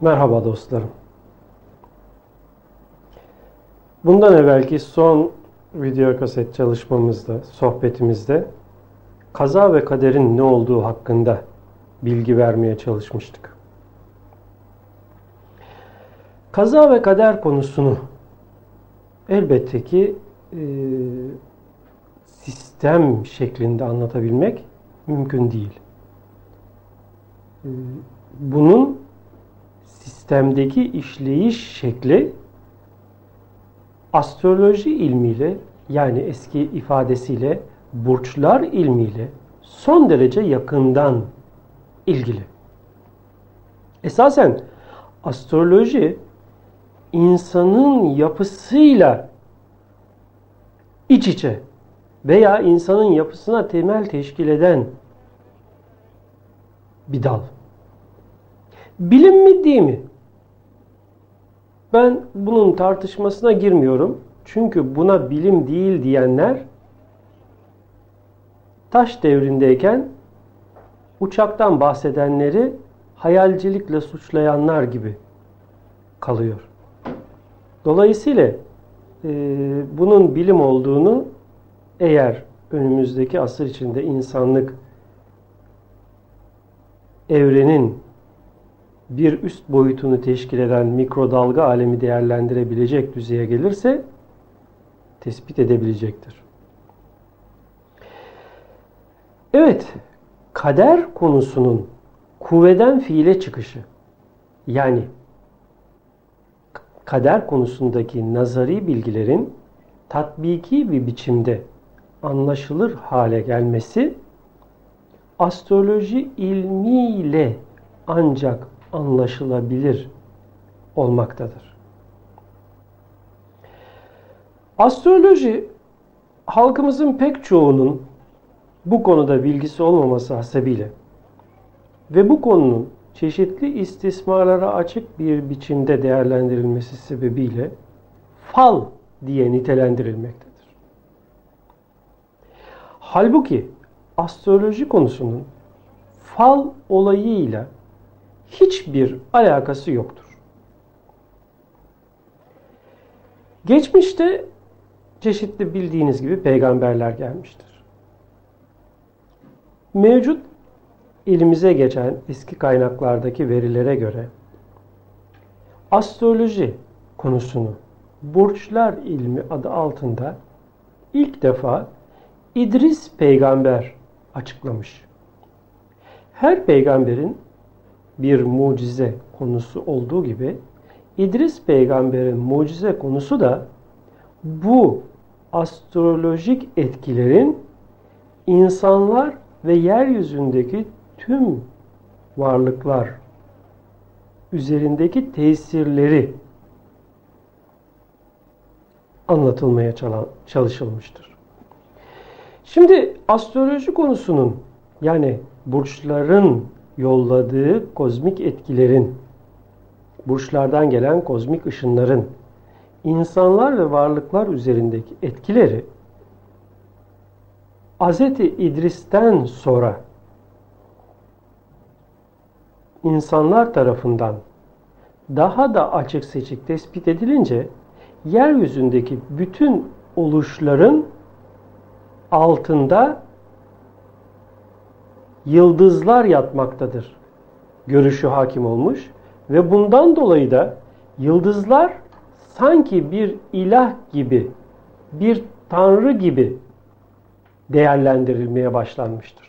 Merhaba dostlarım. Bundan evvelki son video kaset çalışmamızda, sohbetimizde kaza ve kaderin ne olduğu hakkında bilgi vermeye çalışmıştık. Kaza ve kader konusunu elbette ki e, sistem şeklinde anlatabilmek mümkün değil. E, bunun sistemdeki işleyiş şekli astroloji ilmiyle yani eski ifadesiyle burçlar ilmiyle son derece yakından ilgili. Esasen astroloji insanın yapısıyla iç içe veya insanın yapısına temel teşkil eden bir dal. Bilim mi değil mi? Ben bunun tartışmasına girmiyorum. Çünkü buna bilim değil diyenler taş devrindeyken uçaktan bahsedenleri hayalcilikle suçlayanlar gibi kalıyor. Dolayısıyla e, bunun bilim olduğunu eğer önümüzdeki asır içinde insanlık evrenin bir üst boyutunu teşkil eden mikrodalga alemi değerlendirebilecek düzeye gelirse tespit edebilecektir. Evet, kader konusunun kuvveden fiile çıkışı yani kader konusundaki nazari bilgilerin tatbiki bir biçimde anlaşılır hale gelmesi astroloji ilmiyle ancak anlaşılabilir olmaktadır. Astroloji halkımızın pek çoğunun bu konuda bilgisi olmaması hasebiyle ve bu konunun çeşitli istismarlara açık bir biçimde değerlendirilmesi sebebiyle fal diye nitelendirilmektedir. Halbuki astroloji konusunun fal olayıyla hiçbir alakası yoktur. Geçmişte çeşitli bildiğiniz gibi peygamberler gelmiştir. Mevcut elimize geçen eski kaynaklardaki verilere göre astroloji konusunu burçlar ilmi adı altında ilk defa İdris peygamber açıklamış. Her peygamberin bir mucize konusu olduğu gibi İdris peygamberin mucize konusu da bu astrolojik etkilerin insanlar ve yeryüzündeki tüm varlıklar üzerindeki tesirleri anlatılmaya çalışılmıştır. Şimdi astroloji konusunun yani burçların yolladığı kozmik etkilerin, burçlardan gelen kozmik ışınların insanlar ve varlıklar üzerindeki etkileri Hz. İdris'ten sonra insanlar tarafından daha da açık seçik tespit edilince yeryüzündeki bütün oluşların altında yıldızlar yatmaktadır görüşü hakim olmuş ve bundan dolayı da yıldızlar sanki bir ilah gibi, bir tanrı gibi değerlendirilmeye başlanmıştır.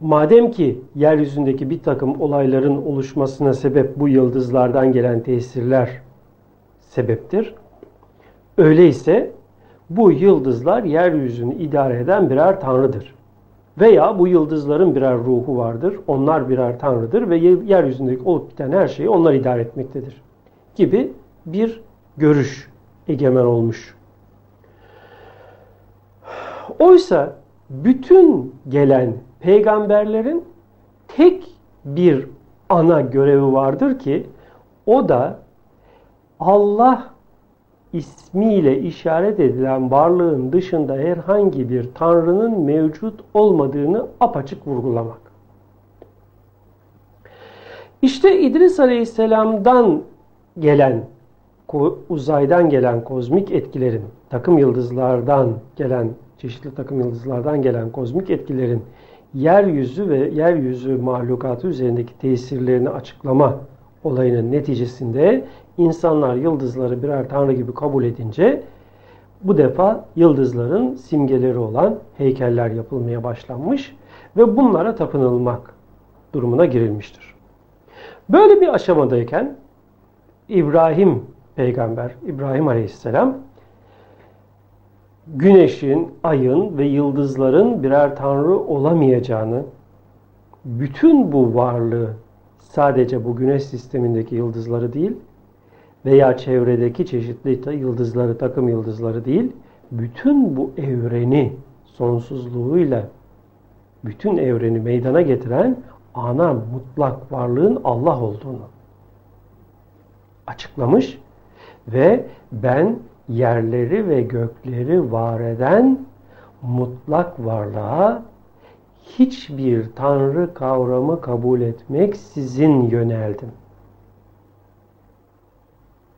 Madem ki yeryüzündeki bir takım olayların oluşmasına sebep bu yıldızlardan gelen tesirler sebeptir. Öyleyse bu yıldızlar yeryüzünü idare eden birer tanrıdır. Veya bu yıldızların birer ruhu vardır. Onlar birer tanrıdır ve yeryüzündeki olup biten her şeyi onlar idare etmektedir. Gibi bir görüş egemen olmuş. Oysa bütün gelen peygamberlerin tek bir ana görevi vardır ki o da Allah ismiyle işaret edilen varlığın dışında herhangi bir tanrının mevcut olmadığını apaçık vurgulamak. İşte İdris Aleyhisselam'dan gelen uzaydan gelen kozmik etkilerin, takım yıldızlardan gelen, çeşitli takım yıldızlardan gelen kozmik etkilerin yeryüzü ve yeryüzü mahlukatı üzerindeki tesirlerini açıklama olayının neticesinde insanlar yıldızları birer tanrı gibi kabul edince bu defa yıldızların simgeleri olan heykeller yapılmaya başlanmış ve bunlara tapınılmak durumuna girilmiştir. Böyle bir aşamadayken İbrahim peygamber İbrahim Aleyhisselam güneşin, ayın ve yıldızların birer tanrı olamayacağını, bütün bu varlığı sadece bu güneş sistemindeki yıldızları değil veya çevredeki çeşitli yıldızları, takım yıldızları değil, bütün bu evreni sonsuzluğuyla bütün evreni meydana getiren ana mutlak varlığın Allah olduğunu açıklamış ve ben yerleri ve gökleri var eden mutlak varlığa hiçbir tanrı kavramı kabul etmek sizin yöneldim.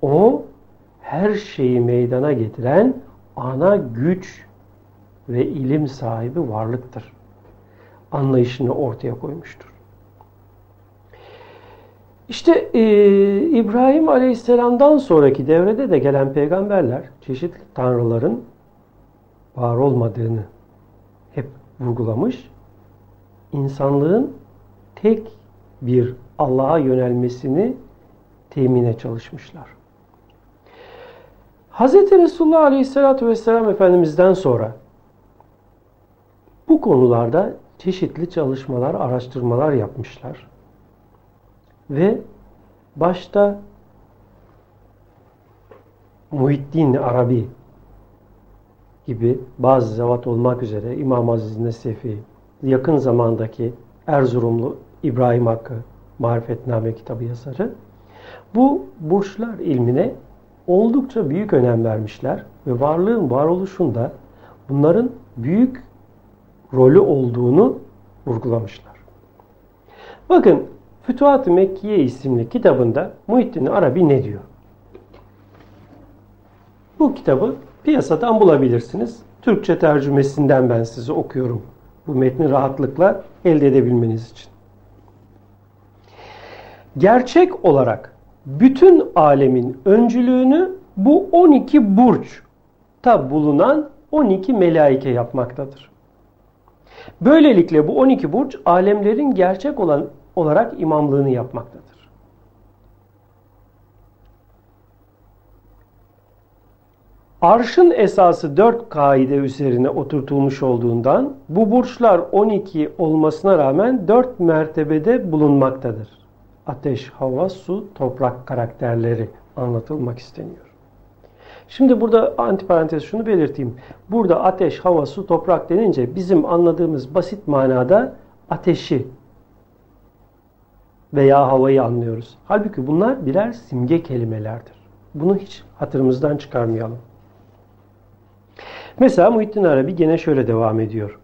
O her şeyi meydana getiren ana güç ve ilim sahibi varlıktır. Anlayışını ortaya koymuştur. İşte e, İbrahim Aleyhisselam'dan sonraki devrede de gelen peygamberler çeşitli tanrıların var olmadığını hep vurgulamış. İnsanlığın tek bir Allah'a yönelmesini temine çalışmışlar. Hz. Resulullah Aleyhisselatü Vesselam Efendimiz'den sonra bu konularda çeşitli çalışmalar, araştırmalar yapmışlar. Ve başta Muhittin Arabi gibi bazı zevat olmak üzere İmam Aziz Nesefi, yakın zamandaki Erzurumlu İbrahim Hakkı Marifetname kitabı yazarı bu burçlar ilmine oldukça büyük önem vermişler ve varlığın varoluşunda bunların büyük rolü olduğunu vurgulamışlar. Bakın Fütuhat-ı Mekkiye isimli kitabında Muhittin Arabi ne diyor? Bu kitabı piyasadan bulabilirsiniz. Türkçe tercümesinden ben size okuyorum. Bu metni rahatlıkla elde edebilmeniz için. Gerçek olarak bütün alemin öncülüğünü bu 12 burçta bulunan 12 melaike yapmaktadır. Böylelikle bu 12 burç alemlerin gerçek olan olarak imamlığını yapmaktadır. Arşın esası 4 kaide üzerine oturtulmuş olduğundan bu burçlar 12 olmasına rağmen 4 mertebede bulunmaktadır. Ateş, hava, su, toprak karakterleri anlatılmak isteniyor. Şimdi burada antiparantez şunu belirteyim. Burada ateş, hava, su, toprak denince bizim anladığımız basit manada ateşi veya havayı anlıyoruz. Halbuki bunlar birer simge kelimelerdir. Bunu hiç hatırımızdan çıkarmayalım. Mesela Muhittin Arabi gene şöyle devam ediyor.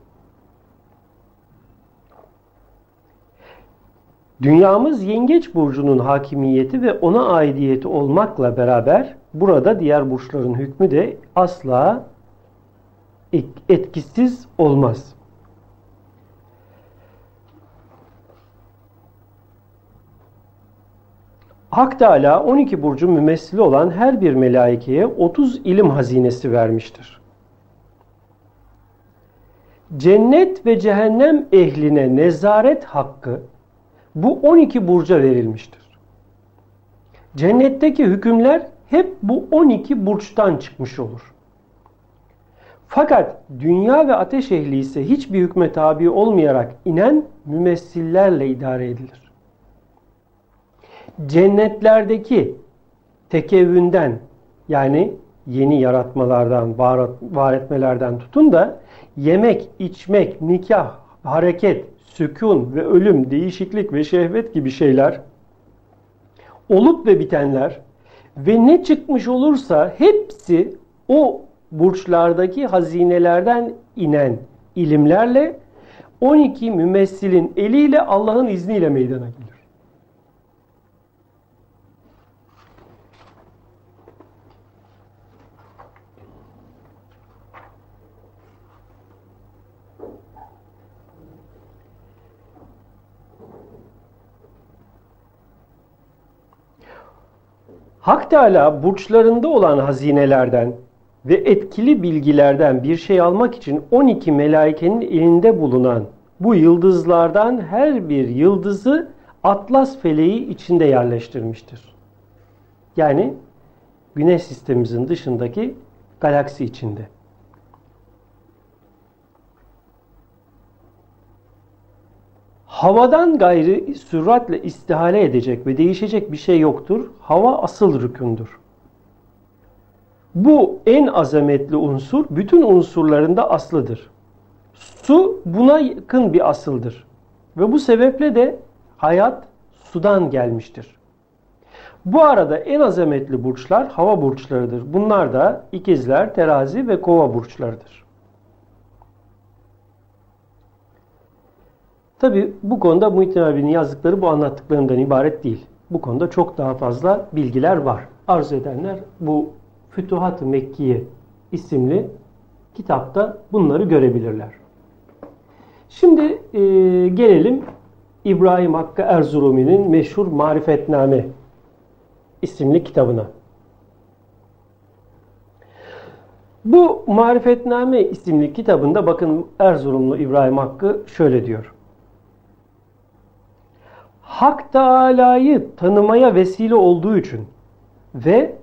Dünyamız yengeç burcunun hakimiyeti ve ona aidiyeti olmakla beraber burada diğer burçların hükmü de asla etkisiz olmaz. Hak Teala 12 burcun mümessili olan her bir melaikeye 30 ilim hazinesi vermiştir. Cennet ve cehennem ehline nezaret hakkı bu 12 burca verilmiştir. Cennetteki hükümler hep bu 12 burçtan çıkmış olur. Fakat dünya ve ateş ehli ise hiçbir hükme tabi olmayarak inen mümessillerle idare edilir cennetlerdeki tekevvünden yani yeni yaratmalardan, var etmelerden tutun da yemek, içmek, nikah, hareket, sükun ve ölüm, değişiklik ve şehvet gibi şeyler olup ve bitenler ve ne çıkmış olursa hepsi o burçlardaki hazinelerden inen ilimlerle 12 mümessilin eliyle Allah'ın izniyle meydana gelir. Hak Teala burçlarında olan hazinelerden ve etkili bilgilerden bir şey almak için 12 melaikenin elinde bulunan bu yıldızlardan her bir yıldızı Atlas feleği içinde yerleştirmiştir. Yani Güneş sistemimizin dışındaki galaksi içinde. Havadan gayri süratle istihale edecek ve değişecek bir şey yoktur. Hava asıl rükündür. Bu en azametli unsur bütün unsurlarında aslıdır. Su buna yakın bir asıldır. Ve bu sebeple de hayat sudan gelmiştir. Bu arada en azametli burçlar hava burçlarıdır. Bunlar da ikizler, terazi ve kova burçlarıdır. Tabi bu konuda Muhittin abinin yazdıkları bu anlattıklarından ibaret değil. Bu konuda çok daha fazla bilgiler var. Arzu edenler bu Fütuhat-ı Mekkiye isimli kitapta bunları görebilirler. Şimdi e, gelelim İbrahim Hakkı Erzurumi'nin meşhur Marifetname isimli kitabına. Bu Marifetname isimli kitabında bakın Erzurumlu İbrahim Hakkı şöyle diyor. Hak Teala'yı tanımaya vesile olduğu için ve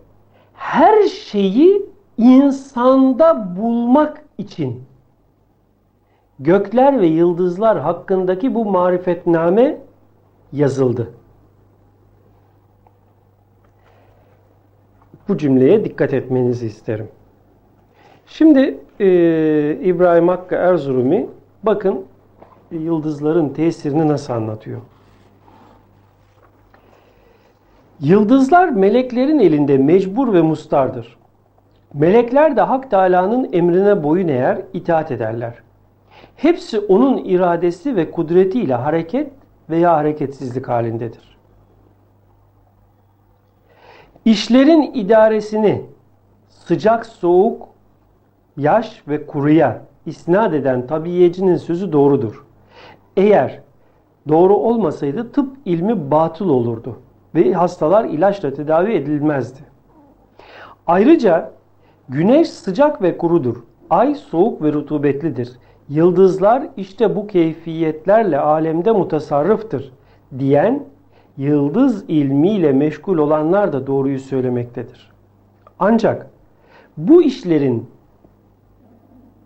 her şeyi insanda bulmak için gökler ve yıldızlar hakkındaki bu marifetname yazıldı. Bu cümleye dikkat etmenizi isterim. Şimdi e, İbrahim Hakkı Erzurumi bakın yıldızların tesirini nasıl anlatıyor. Yıldızlar meleklerin elinde mecbur ve mustardır. Melekler de Hak Teala'nın emrine boyun eğer, itaat ederler. Hepsi onun iradesi ve kudretiyle hareket veya hareketsizlik halindedir. İşlerin idaresini sıcak, soğuk, yaş ve kuruya isnat eden tabiyecinin sözü doğrudur. Eğer doğru olmasaydı tıp ilmi batıl olurdu ve hastalar ilaçla tedavi edilmezdi. Ayrıca güneş sıcak ve kurudur. Ay soğuk ve rutubetlidir. Yıldızlar işte bu keyfiyetlerle alemde mutasarrıftır diyen yıldız ilmiyle meşgul olanlar da doğruyu söylemektedir. Ancak bu işlerin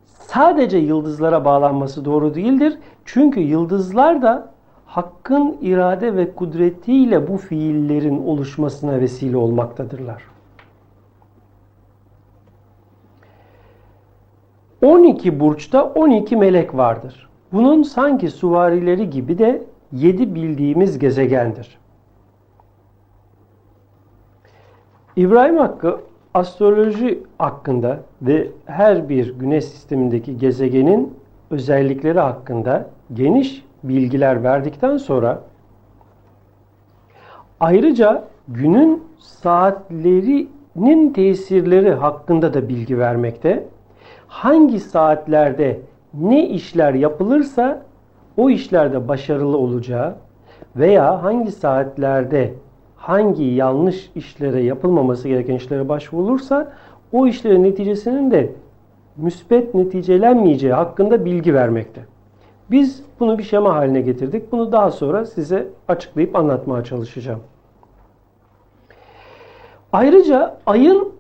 sadece yıldızlara bağlanması doğru değildir. Çünkü yıldızlar da Hakk'ın irade ve kudretiyle bu fiillerin oluşmasına vesile olmaktadırlar. 12 burçta 12 melek vardır. Bunun sanki suvarileri gibi de 7 bildiğimiz gezegendir. İbrahim Hakkı astroloji hakkında ve her bir güneş sistemindeki gezegenin özellikleri hakkında geniş bilgiler verdikten sonra ayrıca günün saatlerinin tesirleri hakkında da bilgi vermekte. Hangi saatlerde ne işler yapılırsa o işlerde başarılı olacağı veya hangi saatlerde hangi yanlış işlere yapılmaması gereken işlere başvurulursa o işlerin neticesinin de müspet neticelenmeyeceği hakkında bilgi vermekte. Biz bunu bir şema haline getirdik. Bunu daha sonra size açıklayıp anlatmaya çalışacağım. Ayrıca ayın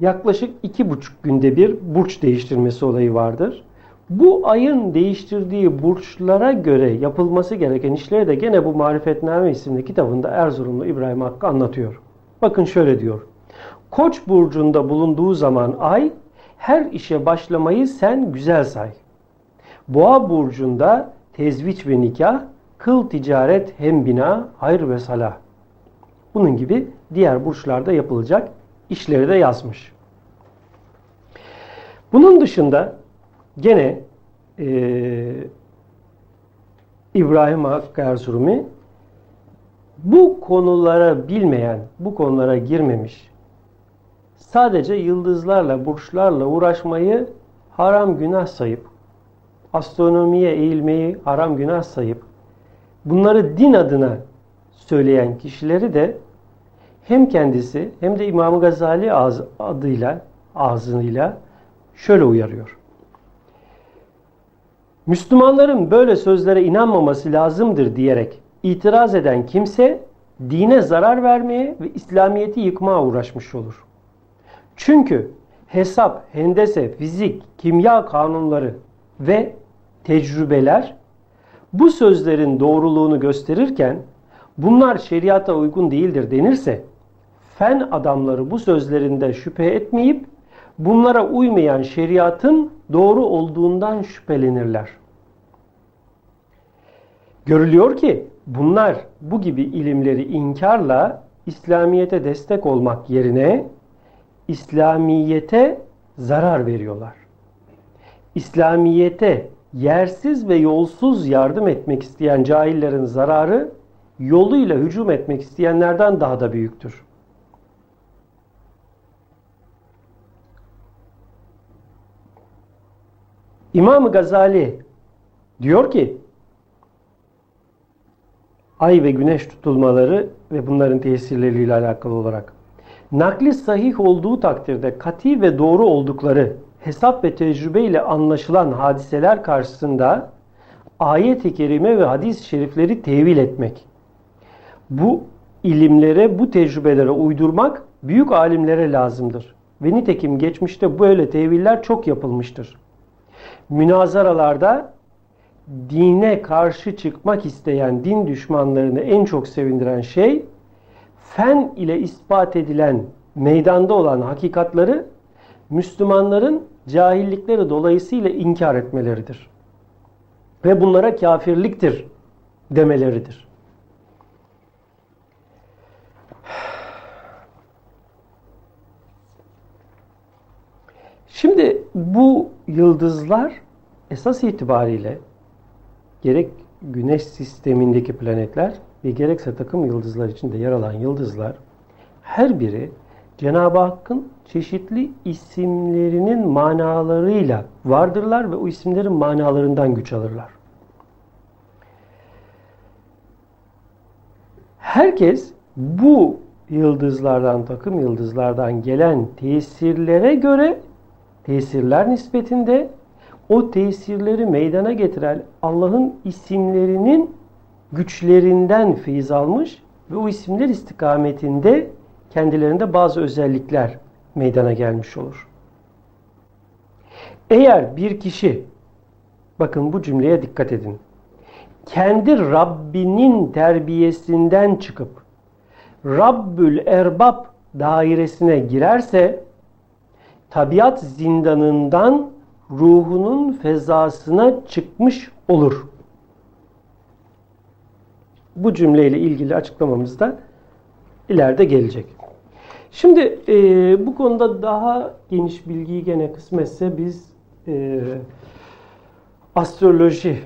yaklaşık iki buçuk günde bir burç değiştirmesi olayı vardır. Bu ayın değiştirdiği burçlara göre yapılması gereken işleri de gene bu Marifetname isimli kitabında Erzurumlu İbrahim Hakkı anlatıyor. Bakın şöyle diyor. Koç burcunda bulunduğu zaman ay her işe başlamayı sen güzel say. Boğa burcunda tezviç ve nikah, kıl ticaret hem bina, hayır ve salah. Bunun gibi diğer burçlarda yapılacak işleri de yazmış. Bunun dışında gene e, İbrahim Hakkı Erzurumi bu konulara bilmeyen, bu konulara girmemiş, sadece yıldızlarla, burçlarla uğraşmayı haram günah sayıp, astronomiye eğilmeyi haram günah sayıp, bunları din adına söyleyen kişileri de hem kendisi hem de İmam Gazali ağız, adıyla ağzıyla şöyle uyarıyor. Müslümanların böyle sözlere inanmaması lazımdır diyerek itiraz eden kimse dine zarar vermeye ve İslamiyet'i yıkmaya uğraşmış olur. Çünkü hesap, hendese, fizik, kimya kanunları ve tecrübeler bu sözlerin doğruluğunu gösterirken bunlar şeriata uygun değildir denirse fen adamları bu sözlerinde şüphe etmeyip bunlara uymayan şeriatın doğru olduğundan şüphelenirler. Görülüyor ki bunlar bu gibi ilimleri inkarla İslamiyete destek olmak yerine İslamiyete zarar veriyorlar. İslamiyete yersiz ve yolsuz yardım etmek isteyen cahillerin zararı yoluyla hücum etmek isteyenlerden daha da büyüktür. İmam Gazali diyor ki ay ve güneş tutulmaları ve bunların tesirleriyle alakalı olarak nakli sahih olduğu takdirde kati ve doğru oldukları hesap ve tecrübe ile anlaşılan hadiseler karşısında ayet-i kerime ve hadis-i şerifleri tevil etmek. Bu ilimlere, bu tecrübelere uydurmak büyük alimlere lazımdır. Ve nitekim geçmişte böyle teviller çok yapılmıştır. Münazaralarda dine karşı çıkmak isteyen din düşmanlarını en çok sevindiren şey fen ile ispat edilen meydanda olan hakikatları Müslümanların cahillikleri dolayısıyla inkar etmeleridir. Ve bunlara kafirliktir demeleridir. Şimdi bu yıldızlar esas itibariyle gerek güneş sistemindeki planetler ve gerekse takım yıldızlar içinde yer alan yıldızlar her biri Cenab-ı Hakk'ın çeşitli isimlerinin manalarıyla vardırlar ve o isimlerin manalarından güç alırlar. Herkes bu yıldızlardan, takım yıldızlardan gelen tesirlere göre tesirler nispetinde o tesirleri meydana getiren Allah'ın isimlerinin güçlerinden feyiz almış ve o isimler istikametinde kendilerinde bazı özellikler meydana gelmiş olur. Eğer bir kişi bakın bu cümleye dikkat edin. Kendi Rabbinin terbiyesinden çıkıp Rabbül Erbab dairesine girerse tabiat zindanından ruhunun fezasına çıkmış olur. Bu cümleyle ilgili açıklamamız da ileride gelecek. Şimdi e, bu konuda daha geniş bilgiyi gene kısmetse biz e, astroloji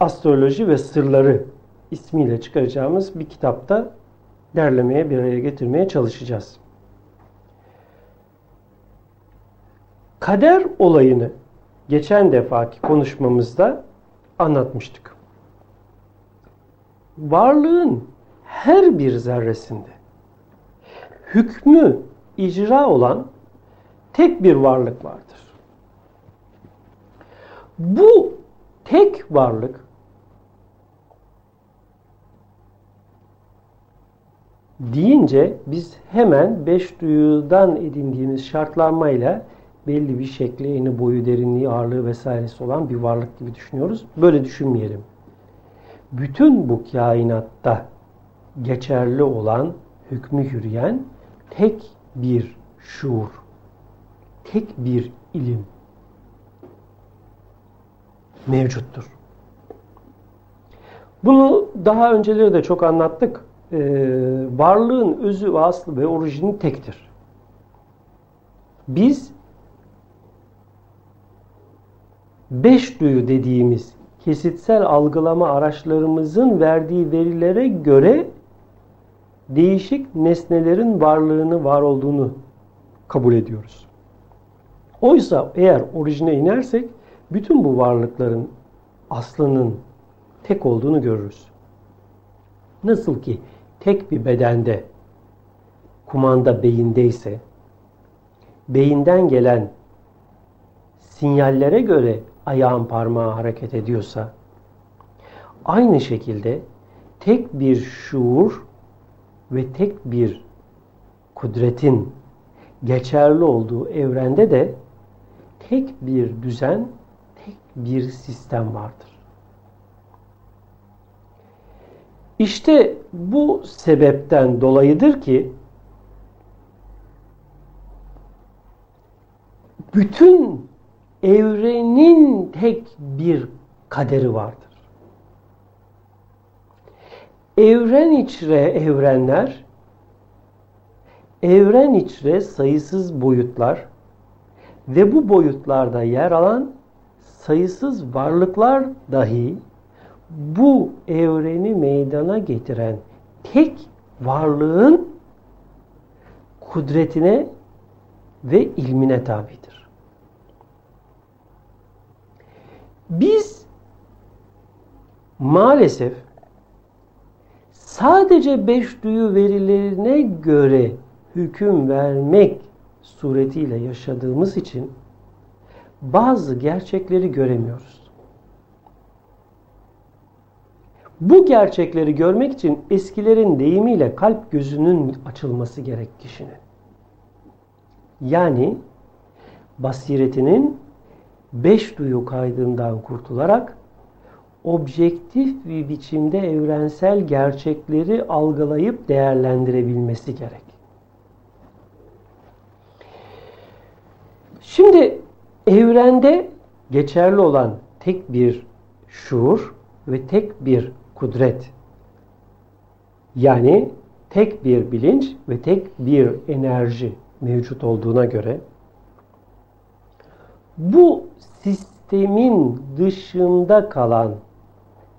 astroloji ve sırları ismiyle çıkaracağımız bir kitapta derlemeye bir araya getirmeye çalışacağız. Kader olayını geçen defaki konuşmamızda anlatmıştık. Varlığın her bir zerresinde hükmü icra olan tek bir varlık vardır. Bu tek varlık deyince biz hemen beş duyudan edindiğimiz şartlanmayla belli bir şekli, eni, boyu, derinliği, ağırlığı vesairesi olan bir varlık gibi düşünüyoruz. Böyle düşünmeyelim. Bütün bu kainatta geçerli olan, hükmü yürüyen tek bir şuur, tek bir ilim mevcuttur. Bunu daha önceleri de çok anlattık. Ee, varlığın özü aslı ve orijini tektir. Biz beş duyu dediğimiz kesitsel algılama araçlarımızın verdiği verilere göre değişik nesnelerin varlığını, var olduğunu kabul ediyoruz. Oysa eğer orijine inersek bütün bu varlıkların aslının tek olduğunu görürüz. Nasıl ki tek bir bedende kumanda beyindeyse, beyinden gelen sinyallere göre ayağın parmağı hareket ediyorsa, aynı şekilde tek bir şuur ve tek bir kudretin geçerli olduğu evrende de tek bir düzen, tek bir sistem vardır. İşte bu sebepten dolayıdır ki bütün evrenin tek bir kaderi vardır. Evren içre evrenler, evren içre sayısız boyutlar ve bu boyutlarda yer alan sayısız varlıklar dahi bu evreni meydana getiren tek varlığın kudretine ve ilmine tabidir. Biz maalesef sadece beş duyu verilerine göre hüküm vermek suretiyle yaşadığımız için bazı gerçekleri göremiyoruz. Bu gerçekleri görmek için eskilerin deyimiyle kalp gözünün açılması gerek kişinin. Yani basiretinin beş duyu kaydından kurtularak objektif bir biçimde evrensel gerçekleri algılayıp değerlendirebilmesi gerek. Şimdi evrende geçerli olan tek bir şuur ve tek bir kudret yani tek bir bilinç ve tek bir enerji mevcut olduğuna göre bu sistemin dışında kalan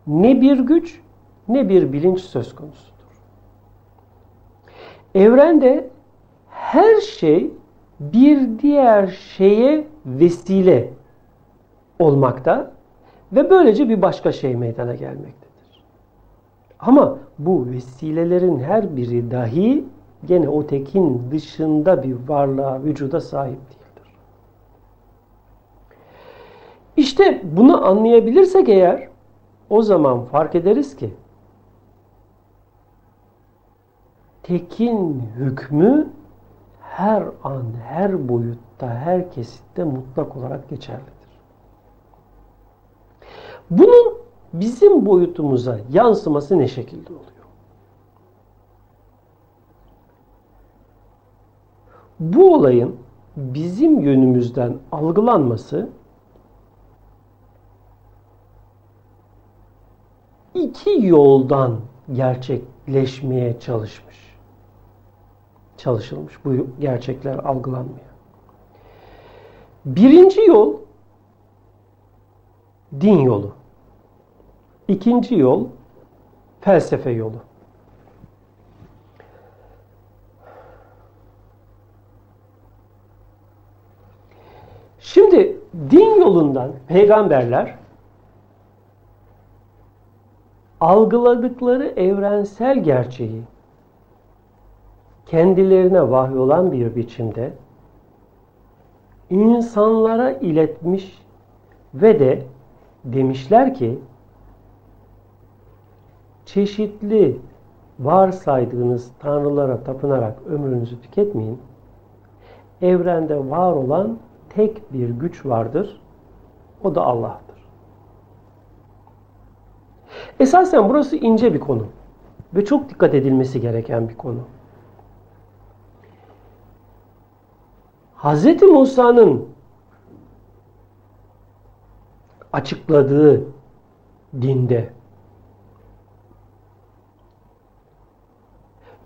ne bir güç ne bir bilinç söz konusudur. Evrende her şey bir diğer şeye vesile olmakta ve böylece bir başka şey meydana gelmektedir. Ama bu vesilelerin her biri dahi gene o tekin dışında bir varlığa, vücuda sahip değildir. İşte bunu anlayabilirsek eğer o zaman fark ederiz ki tekin hükmü her an, her boyutta, her kesitte mutlak olarak geçerlidir. Bunun bizim boyutumuza yansıması ne şekilde oluyor? Bu olayın bizim yönümüzden algılanması iki yoldan gerçekleşmeye çalışmış. Çalışılmış bu gerçekler algılanmıyor. Birinci yol din yolu. İkinci yol felsefe yolu. Şimdi din yolundan peygamberler algıladıkları evrensel gerçeği kendilerine vahyolan bir biçimde insanlara iletmiş ve de demişler ki çeşitli varsaydığınız tanrılara tapınarak ömrünüzü tüketmeyin. Evrende var olan tek bir güç vardır. O da Allah'tır. Esasen burası ince bir konu ve çok dikkat edilmesi gereken bir konu. Hz. Musa'nın açıkladığı dinde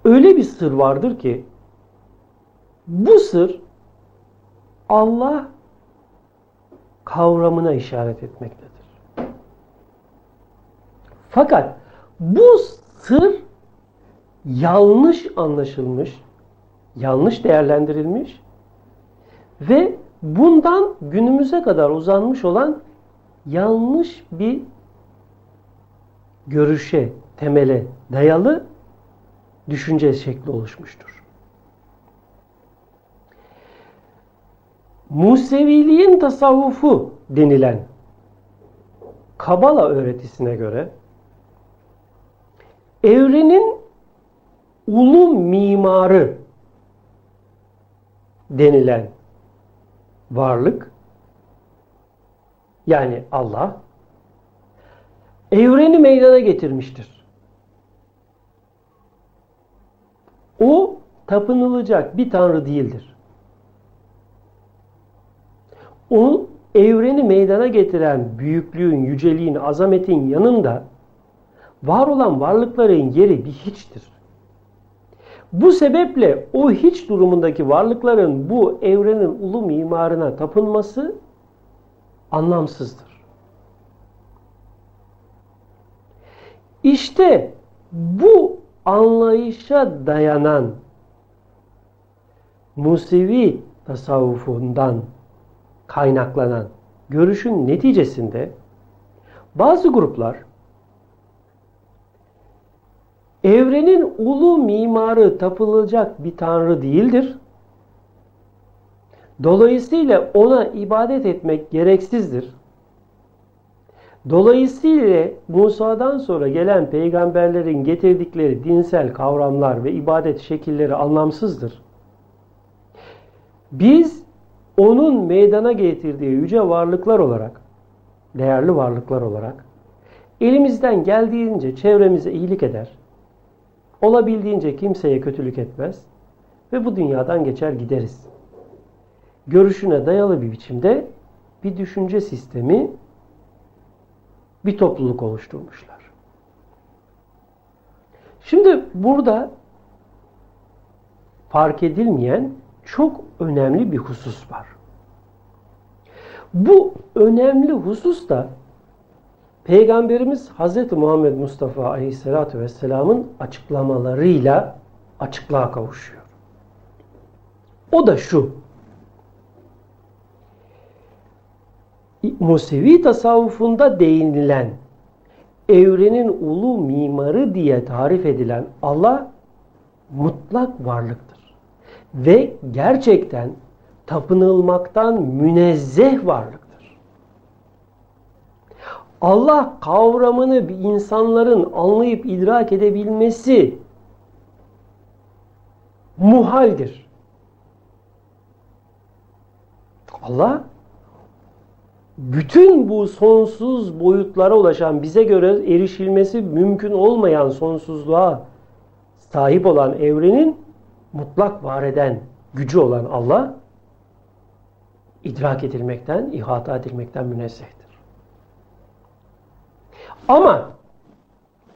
öyle bir sır vardır ki bu sır Allah kavramına işaret etmektedir. Fakat bu sır yanlış anlaşılmış, yanlış değerlendirilmiş ve bundan günümüze kadar uzanmış olan yanlış bir görüşe, temele dayalı düşünce şekli oluşmuştur. Museviliğin tasavvufu denilen Kabala öğretisine göre evrenin ulu mimarı denilen varlık yani Allah evreni meydana getirmiştir. O tapınılacak bir tanrı değildir. O evreni meydana getiren büyüklüğün, yüceliğin, azametin yanında var olan varlıkların yeri bir hiçtir. Bu sebeple o hiç durumundaki varlıkların bu evrenin ulu mimarına tapınması anlamsızdır. İşte bu anlayışa dayanan Musevi tasavvufundan kaynaklanan görüşün neticesinde bazı gruplar evrenin ulu mimarı tapılacak bir tanrı değildir. Dolayısıyla ona ibadet etmek gereksizdir. Dolayısıyla Musa'dan sonra gelen peygamberlerin getirdikleri dinsel kavramlar ve ibadet şekilleri anlamsızdır. Biz onun meydana getirdiği yüce varlıklar olarak, değerli varlıklar olarak elimizden geldiğince çevremize iyilik eder, olabildiğince kimseye kötülük etmez ve bu dünyadan geçer gideriz. Görüşüne dayalı bir biçimde bir düşünce sistemi, bir topluluk oluşturmuşlar. Şimdi burada fark edilmeyen çok önemli bir husus var. Bu önemli husus da Peygamberimiz Hz. Muhammed Mustafa Aleyhisselatü Vesselam'ın açıklamalarıyla açıklığa kavuşuyor. O da şu. Musevi tasavvufunda değinilen evrenin ulu mimarı diye tarif edilen Allah mutlak varlıktır ve gerçekten tapınılmaktan münezzeh varlıktır. Allah kavramını insanların anlayıp idrak edebilmesi muhaldir. Allah bütün bu sonsuz boyutlara ulaşan bize göre erişilmesi mümkün olmayan sonsuzluğa sahip olan evrenin mutlak var eden gücü olan Allah idrak edilmekten, ihata edilmekten münezzehtir. Ama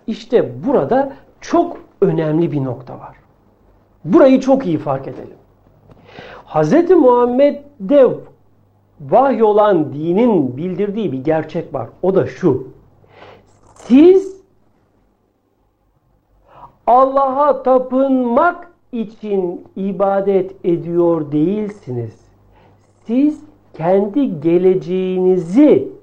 işte burada çok önemli bir nokta var. Burayı çok iyi fark edelim. Hz. Muhammed'de vahy olan dinin bildirdiği bir gerçek var. O da şu. Siz Allah'a tapınmak için ibadet ediyor değilsiniz. Siz kendi geleceğinizi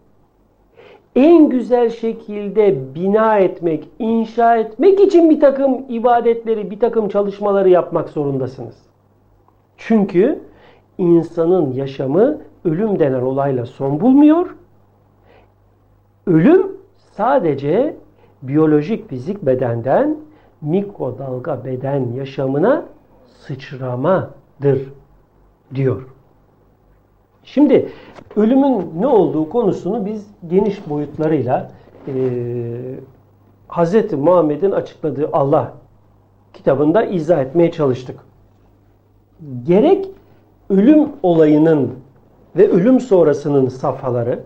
en güzel şekilde bina etmek, inşa etmek için bir takım ibadetleri, bir takım çalışmaları yapmak zorundasınız. Çünkü insanın yaşamı ölüm denen olayla son bulmuyor. Ölüm sadece biyolojik fizik bedenden mikrodalga beden yaşamına sıçramadır diyor. Şimdi ölümün ne olduğu konusunu biz geniş boyutlarıyla e, Hz. Muhammed'in açıkladığı Allah kitabında izah etmeye çalıştık. Gerek ölüm olayının ve ölüm sonrasının safhaları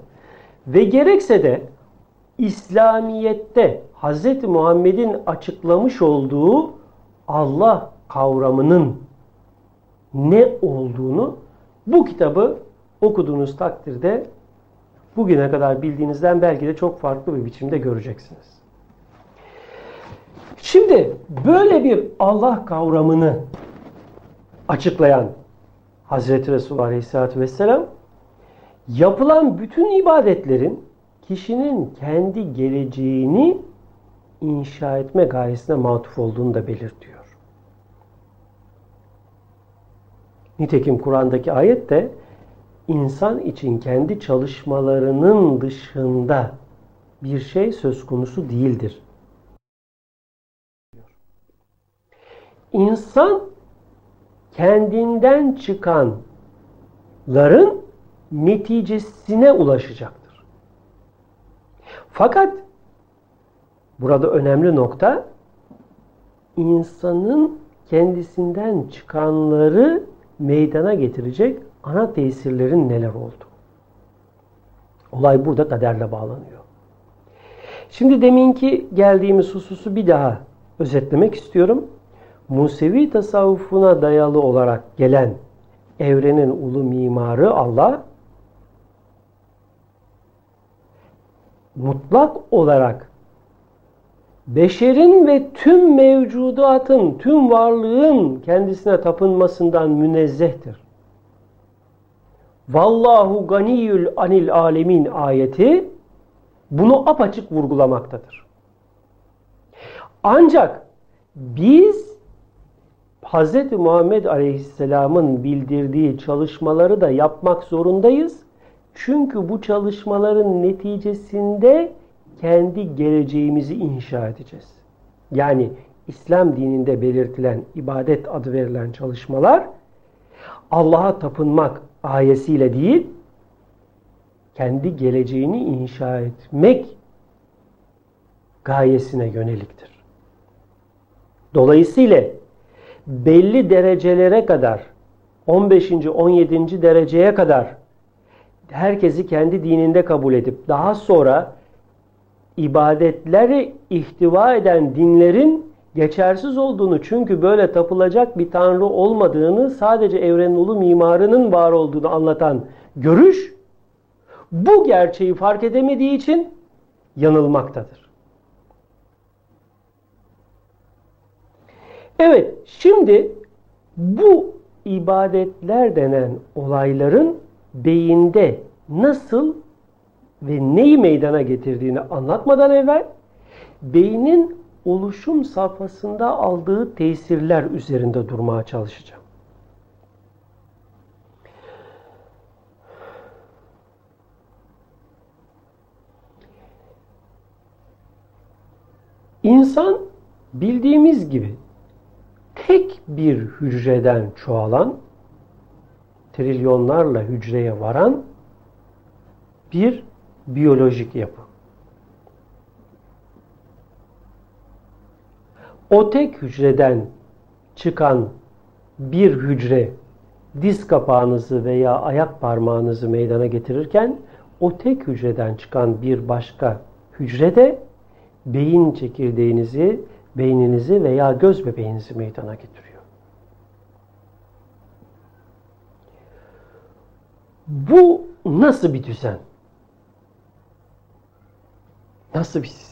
ve gerekse de İslamiyet'te Hz. Muhammed'in açıklamış olduğu Allah kavramının ne olduğunu bu kitabı okuduğunuz takdirde bugüne kadar bildiğinizden belki de çok farklı bir biçimde göreceksiniz. Şimdi böyle bir Allah kavramını açıklayan Hazreti Resulullah Aleyhisselatü Vesselam yapılan bütün ibadetlerin kişinin kendi geleceğini inşa etme gayesine matuf olduğunu da belirtiyor. Nitekim Kur'an'daki ayet de insan için kendi çalışmalarının dışında bir şey söz konusu değildir. İnsan kendinden çıkanların neticesine ulaşacaktır. Fakat burada önemli nokta insanın kendisinden çıkanları meydana getirecek ana tesirlerin neler oldu? Olay burada kaderle bağlanıyor. Şimdi deminki geldiğimiz hususu bir daha özetlemek istiyorum. Musevi tasavvufuna dayalı olarak gelen evrenin ulu mimarı Allah mutlak olarak beşerin ve tüm mevcudatın, tüm varlığın kendisine tapınmasından münezzehtir. Vallahu ganiyül anil alemin ayeti bunu apaçık vurgulamaktadır. Ancak biz Hz. Muhammed Aleyhisselam'ın bildirdiği çalışmaları da yapmak zorundayız. Çünkü bu çalışmaların neticesinde kendi geleceğimizi inşa edeceğiz. Yani İslam dininde belirtilen ibadet adı verilen çalışmalar Allah'a tapınmak ayesiyle değil, kendi geleceğini inşa etmek gayesine yöneliktir. Dolayısıyla belli derecelere kadar 15. 17. dereceye kadar herkesi kendi dininde kabul edip daha sonra ibadetleri ihtiva eden dinlerin geçersiz olduğunu çünkü böyle tapılacak bir tanrı olmadığını sadece evrenin ulu mimarının var olduğunu anlatan görüş bu gerçeği fark edemediği için yanılmaktadır. Evet, şimdi bu ibadetler denen olayların beyinde nasıl ve neyi meydana getirdiğini anlatmadan evvel beynin oluşum safhasında aldığı tesirler üzerinde durmaya çalışacağım. İnsan bildiğimiz gibi tek bir hücreden çoğalan, trilyonlarla hücreye varan bir biyolojik yapı. O tek hücreden çıkan bir hücre diz kapağınızı veya ayak parmağınızı meydana getirirken o tek hücreden çıkan bir başka hücre de beyin çekirdeğinizi, beyninizi veya göz bebeğinizi meydana getiriyor. Bu nasıl bir düzen? Nasıl bir sistem?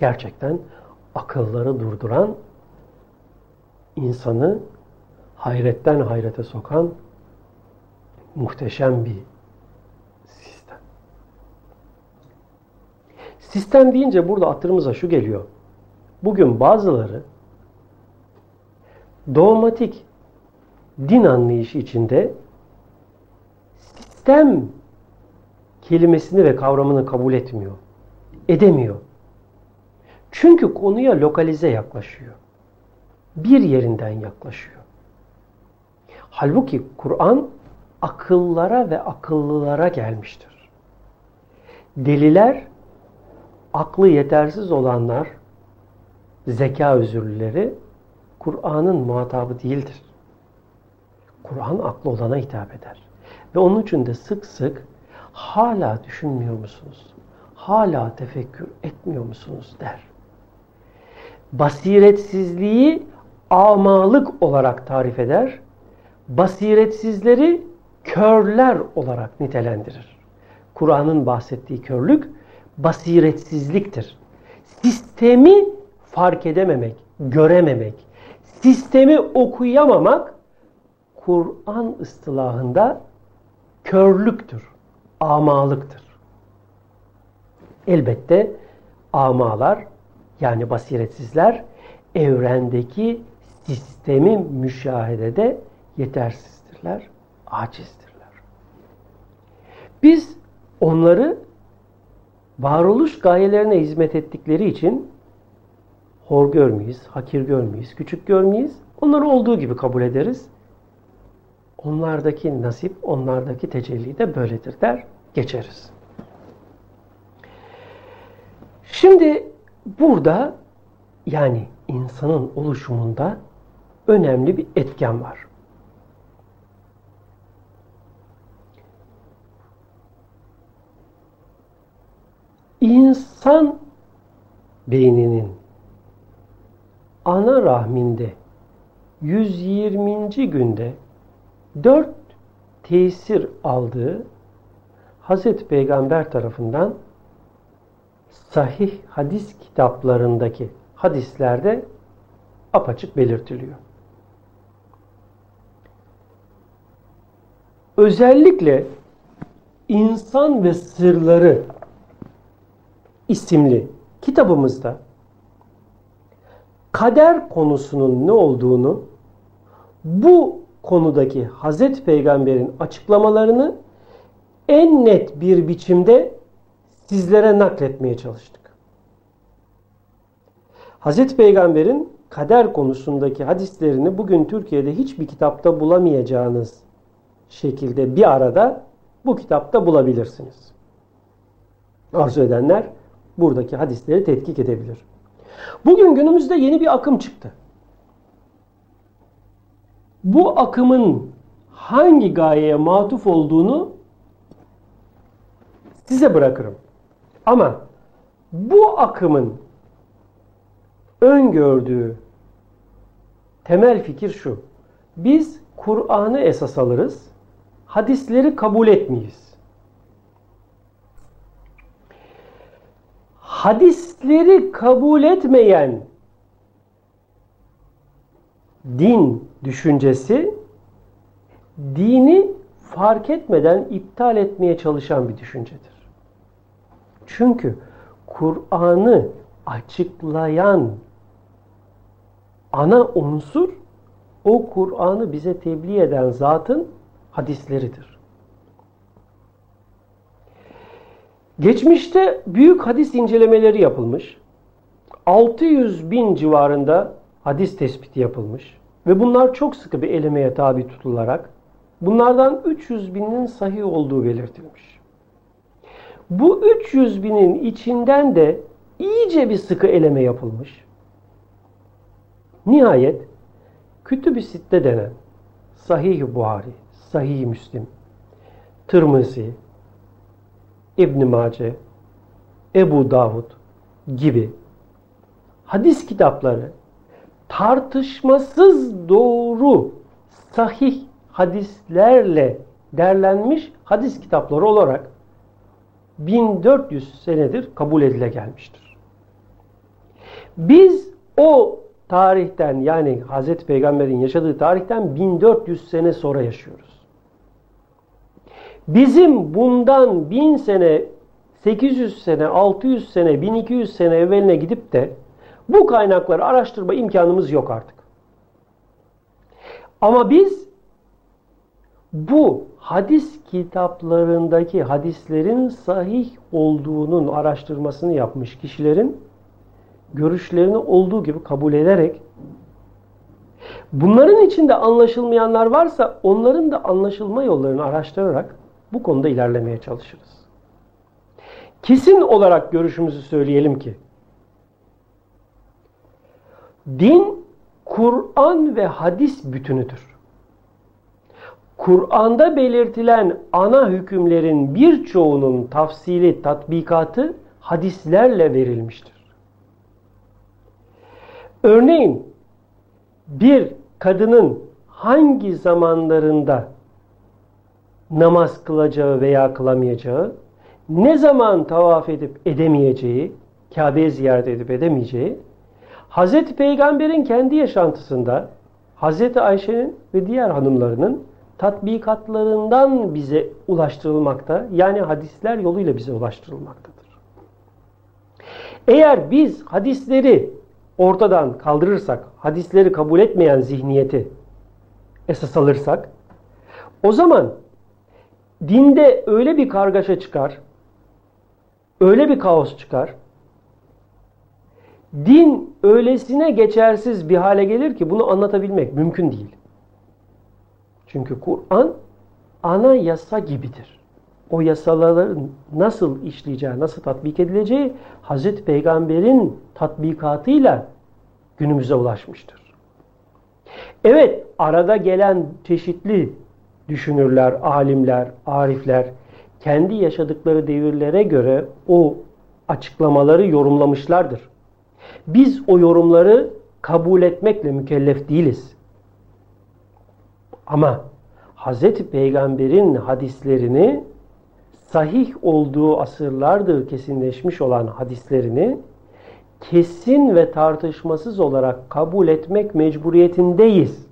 Gerçekten akılları durduran, insanı hayretten hayrete sokan muhteşem bir sistem. Sistem deyince burada hatırımıza şu geliyor. Bugün bazıları dogmatik din anlayışı içinde sistem kelimesini ve kavramını kabul etmiyor. Edemiyor. Çünkü konuya lokalize yaklaşıyor. Bir yerinden yaklaşıyor. Halbuki Kur'an akıllara ve akıllılara gelmiştir. Deliler, aklı yetersiz olanlar, zeka özürlüleri Kur'an'ın muhatabı değildir. Kur'an aklı olana hitap eder. Ve onun için de sık sık hala düşünmüyor musunuz? Hala tefekkür etmiyor musunuz der. Basiretsizliği amalık olarak tarif eder. Basiretsizleri körler olarak nitelendirir. Kur'an'ın bahsettiği körlük basiretsizliktir. Sistemi fark edememek, görememek, sistemi okuyamamak Kur'an ıstılahında körlüktür amalıktır. Elbette amalar yani basiretsizler evrendeki sistemi müşahedede yetersizdirler, acizdirler. Biz onları varoluş gayelerine hizmet ettikleri için hor görmeyiz, hakir görmeyiz, küçük görmeyiz. Onları olduğu gibi kabul ederiz. Onlardaki nasip, onlardaki tecelli de böyledir der, geçeriz. Şimdi burada yani insanın oluşumunda önemli bir etken var. İnsan beyninin ana rahminde 120. günde dört tesir aldığı Hazreti Peygamber tarafından sahih hadis kitaplarındaki hadislerde apaçık belirtiliyor. Özellikle İnsan ve Sırları isimli kitabımızda kader konusunun ne olduğunu bu konudaki Hazreti Peygamber'in açıklamalarını en net bir biçimde sizlere nakletmeye çalıştık. Hazreti Peygamber'in kader konusundaki hadislerini bugün Türkiye'de hiçbir kitapta bulamayacağınız şekilde bir arada bu kitapta bulabilirsiniz. Arzu edenler buradaki hadisleri tetkik edebilir. Bugün günümüzde yeni bir akım çıktı. Bu akımın hangi gayeye matuf olduğunu size bırakırım. Ama bu akımın öngördüğü temel fikir şu. Biz Kur'an'ı esas alırız, hadisleri kabul etmeyiz. Hadisleri kabul etmeyen din düşüncesi dini fark etmeden iptal etmeye çalışan bir düşüncedir. Çünkü Kur'an'ı açıklayan ana unsur o Kur'an'ı bize tebliğ eden zatın hadisleridir. Geçmişte büyük hadis incelemeleri yapılmış. 600 bin civarında hadis tespiti yapılmış. Ve bunlar çok sıkı bir elemeye tabi tutularak bunlardan 300 binin sahih olduğu belirtilmiş. Bu 300 binin içinden de iyice bir sıkı eleme yapılmış. Nihayet Kütüb-i Sitte denen Sahih-i Buhari, Sahih-i Müslim, Tırmızı, İbn Mace, Ebu Davud gibi hadis kitapları tartışmasız doğru sahih hadislerle derlenmiş hadis kitapları olarak 1400 senedir kabul edile gelmiştir. Biz o tarihten yani Hazreti Peygamber'in yaşadığı tarihten 1400 sene sonra yaşıyoruz. Bizim bundan 1000 sene, 800 sene, 600 sene, 1200 sene evveline gidip de bu kaynakları araştırma imkanımız yok artık. Ama biz bu hadis kitaplarındaki hadislerin sahih olduğunun araştırmasını yapmış kişilerin görüşlerini olduğu gibi kabul ederek bunların içinde anlaşılmayanlar varsa onların da anlaşılma yollarını araştırarak bu konuda ilerlemeye çalışırız. Kesin olarak görüşümüzü söyleyelim ki din Kur'an ve hadis bütünüdür. Kur'an'da belirtilen ana hükümlerin birçoğunun tafsili tatbikatı hadislerle verilmiştir. Örneğin bir kadının hangi zamanlarında namaz kılacağı veya kılamayacağı, ne zaman tavaf edip edemeyeceği, Kabe'yi ziyaret edip edemeyeceği, Hz. Peygamber'in kendi yaşantısında Hz. Ayşe'nin ve diğer hanımlarının tatbikatlarından bize ulaştırılmakta, yani hadisler yoluyla bize ulaştırılmaktadır. Eğer biz hadisleri ortadan kaldırırsak, hadisleri kabul etmeyen zihniyeti esas alırsak, O zaman dinde öyle bir kargaşa çıkar, öyle bir kaos çıkar. Din öylesine geçersiz bir hale gelir ki bunu anlatabilmek mümkün değil. Çünkü Kur'an ana yasa gibidir. O yasaların nasıl işleyeceği, nasıl tatbik edileceği Hazreti Peygamber'in tatbikatıyla günümüze ulaşmıştır. Evet, arada gelen çeşitli düşünürler, alimler, arifler kendi yaşadıkları devirlere göre o açıklamaları yorumlamışlardır. Biz o yorumları kabul etmekle mükellef değiliz. Ama Hz. Peygamber'in hadislerini sahih olduğu asırlardır kesinleşmiş olan hadislerini kesin ve tartışmasız olarak kabul etmek mecburiyetindeyiz.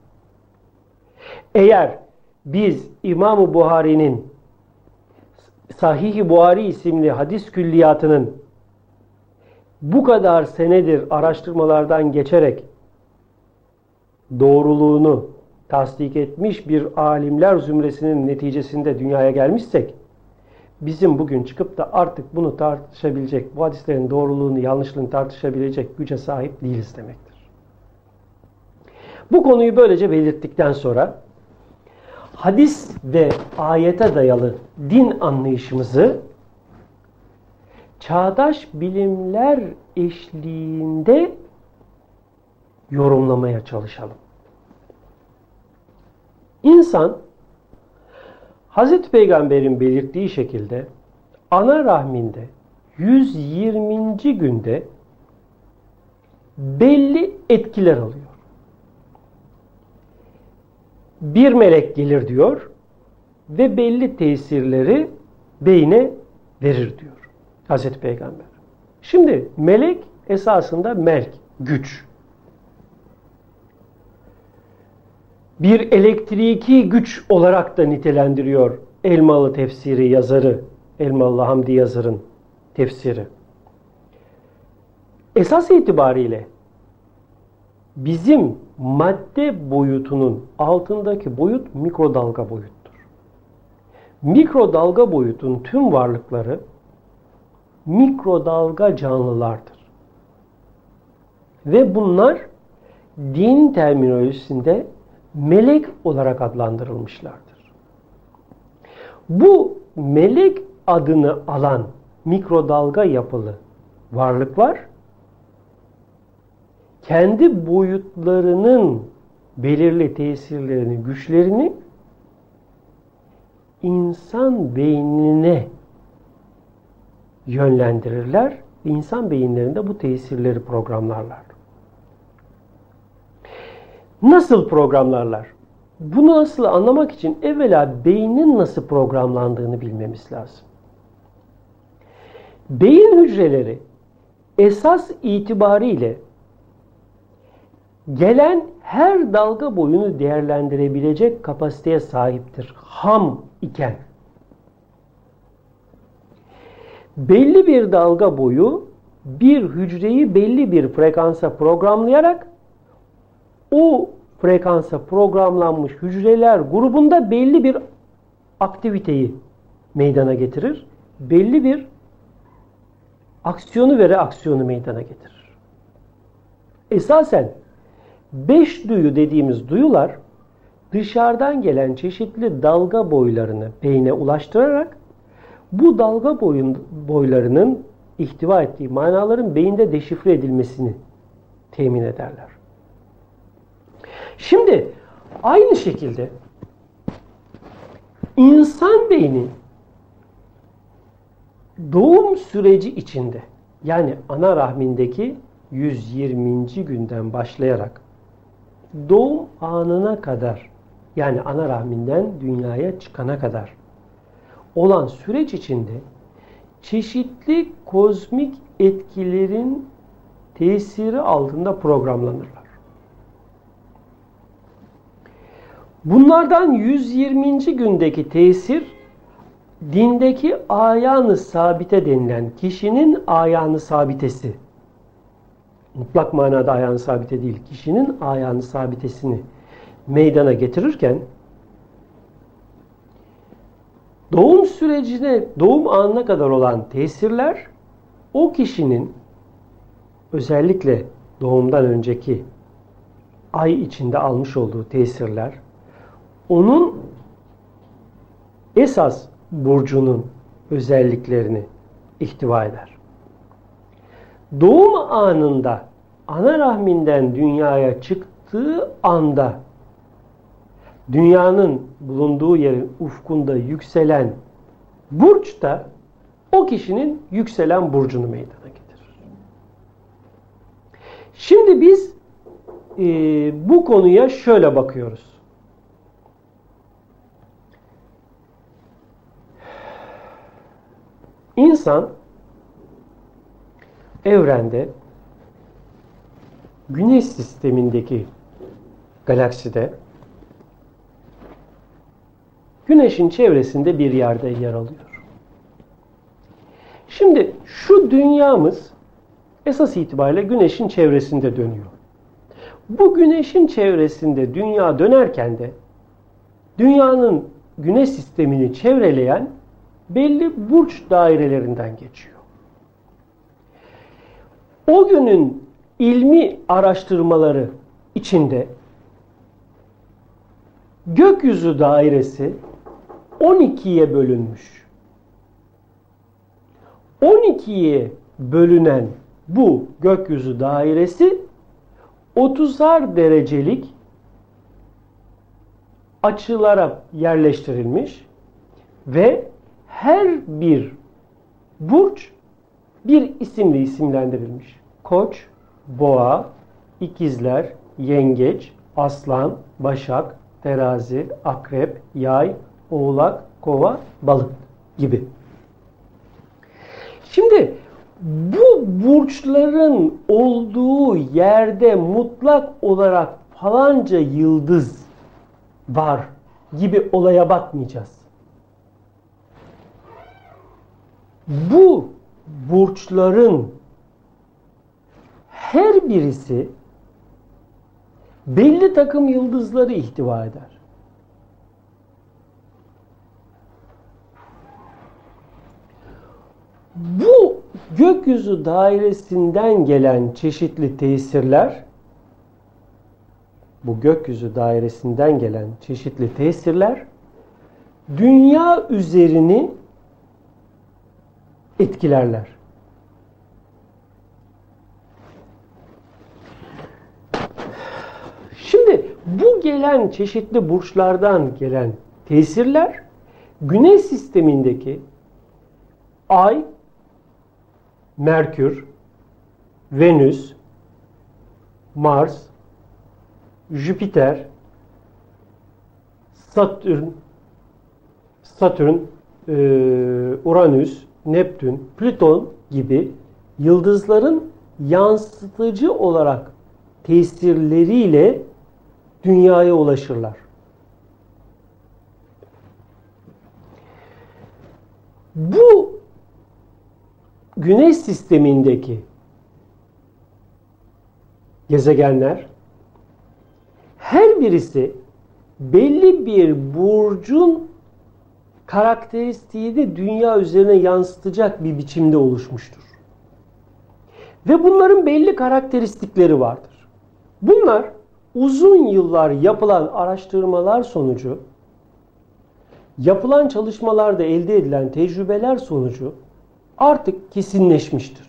Eğer biz İmam-ı Buhari'nin Sahih-i Buhari isimli hadis külliyatının bu kadar senedir araştırmalardan geçerek doğruluğunu tasdik etmiş bir alimler zümresinin neticesinde dünyaya gelmişsek bizim bugün çıkıp da artık bunu tartışabilecek, bu hadislerin doğruluğunu, yanlışlığını tartışabilecek güce sahip değiliz demektir. Bu konuyu böylece belirttikten sonra hadis ve ayete dayalı din anlayışımızı çağdaş bilimler eşliğinde yorumlamaya çalışalım. İnsan Hazreti Peygamber'in belirttiği şekilde ana rahminde 120. günde belli etkiler alıyor. Bir melek gelir diyor ve belli tesirleri beyne verir diyor Hazreti Peygamber. Şimdi melek esasında melk, güç. Bir elektriki güç olarak da nitelendiriyor Elmalı tefsiri yazarı, Elmalı Hamdi yazarın tefsiri. Esas itibariyle bizim madde boyutunun altındaki boyut mikrodalga boyuttur. Mikrodalga boyutun tüm varlıkları mikrodalga canlılardır. Ve bunlar din terminolojisinde melek olarak adlandırılmışlardır. Bu melek adını alan mikrodalga yapılı varlıklar kendi boyutlarının belirli tesirlerini, güçlerini insan beynine yönlendirirler. İnsan beyinlerinde bu tesirleri programlarlar. Nasıl programlarlar? Bunu nasıl anlamak için evvela beynin nasıl programlandığını bilmemiz lazım. Beyin hücreleri esas itibariyle gelen her dalga boyunu değerlendirebilecek kapasiteye sahiptir. Ham iken. Belli bir dalga boyu bir hücreyi belli bir frekansa programlayarak o frekansa programlanmış hücreler grubunda belli bir aktiviteyi meydana getirir. Belli bir aksiyonu ve reaksiyonu meydana getirir. Esasen beş duyu dediğimiz duyular dışarıdan gelen çeşitli dalga boylarını beyne ulaştırarak bu dalga boyun, boylarının ihtiva ettiği manaların beyinde deşifre edilmesini temin ederler. Şimdi aynı şekilde insan beyni doğum süreci içinde yani ana rahmindeki 120. günden başlayarak doğum anına kadar yani ana rahminden dünyaya çıkana kadar olan süreç içinde çeşitli kozmik etkilerin tesiri altında programlanırlar. Bunlardan 120. gündeki tesir dindeki ayağını sabite denilen kişinin ayağını sabitesi. Mutlak manada ayağını sabite değil, kişinin ayağını sabitesini meydana getirirken Doğum sürecine, doğum anına kadar olan tesirler o kişinin özellikle doğumdan önceki ay içinde almış olduğu tesirler onun esas burcunun özelliklerini ihtiva eder. Doğum anında ana rahminden dünyaya çıktığı anda dünyanın bulunduğu yerin ufkunda yükselen burç da o kişinin yükselen burcunu meydana getirir. Şimdi biz e, bu konuya şöyle bakıyoruz. İnsan evrende Güneş sistemindeki galakside Güneş'in çevresinde bir yerde yer alıyor. Şimdi şu dünyamız esas itibariyle Güneş'in çevresinde dönüyor. Bu Güneş'in çevresinde dünya dönerken de dünyanın Güneş sistemini çevreleyen belli burç dairelerinden geçiyor. O günün ilmi araştırmaları içinde gökyüzü dairesi 12'ye bölünmüş. 12'ye bölünen bu gökyüzü dairesi 30'ar derecelik açılara yerleştirilmiş ve her bir burç bir isimle isimlendirilmiş. Koç, boğa, ikizler, yengeç, aslan, başak, terazi, akrep, yay, oğlak, kova, balık gibi. Şimdi bu burçların olduğu yerde mutlak olarak falanca yıldız var gibi olaya bakmayacağız. Bu burçların her birisi belli takım yıldızları ihtiva eder. Bu gökyüzü dairesinden gelen çeşitli tesirler bu gökyüzü dairesinden gelen çeşitli tesirler dünya üzerini etkilerler. Şimdi bu gelen çeşitli burçlardan gelen tesirler Güneş sistemindeki Ay, Merkür, Venüs, Mars, Jüpiter, Satürn, Satürn, Uranüs, Neptün, Plüton gibi yıldızların yansıtıcı olarak tesirleriyle dünyaya ulaşırlar. Bu Güneş sistemindeki gezegenler her birisi belli bir burcun karakteristiği de dünya üzerine yansıtacak bir biçimde oluşmuştur. Ve bunların belli karakteristikleri vardır. Bunlar uzun yıllar yapılan araştırmalar sonucu, yapılan çalışmalarda elde edilen tecrübeler sonucu artık kesinleşmiştir.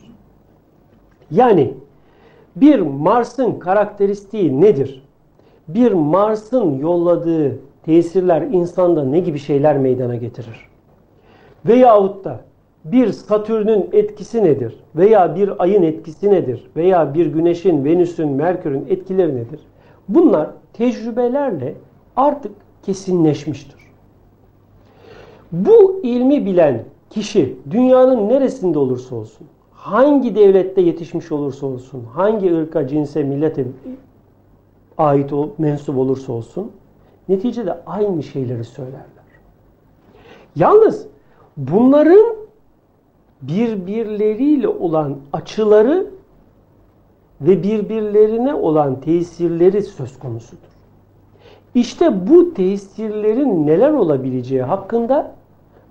Yani bir Mars'ın karakteristiği nedir? Bir Mars'ın yolladığı tesirler insanda ne gibi şeyler meydana getirir? Veyahut da bir Satürn'ün etkisi nedir? Veya bir ayın etkisi nedir? Veya bir güneşin, Venüs'ün, Merkür'ün etkileri nedir? Bunlar tecrübelerle artık kesinleşmiştir. Bu ilmi bilen kişi dünyanın neresinde olursa olsun, hangi devlette yetişmiş olursa olsun, hangi ırka, cinse, millete ait ol, mensup olursa olsun, neticede aynı şeyleri söylerler. Yalnız bunların birbirleriyle olan açıları ve birbirlerine olan tesirleri söz konusudur. İşte bu tesirlerin neler olabileceği hakkında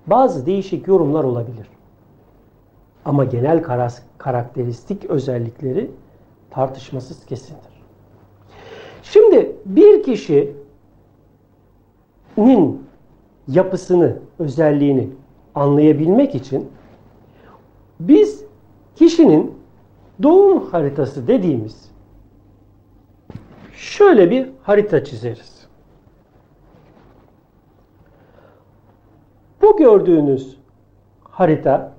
bazı değişik yorumlar olabilir. Ama genel karakteristik özellikleri tartışmasız kesindir. Şimdi bir kişinin yapısını, özelliğini anlayabilmek için biz kişinin doğum haritası dediğimiz şöyle bir harita çizeriz. Bu gördüğünüz harita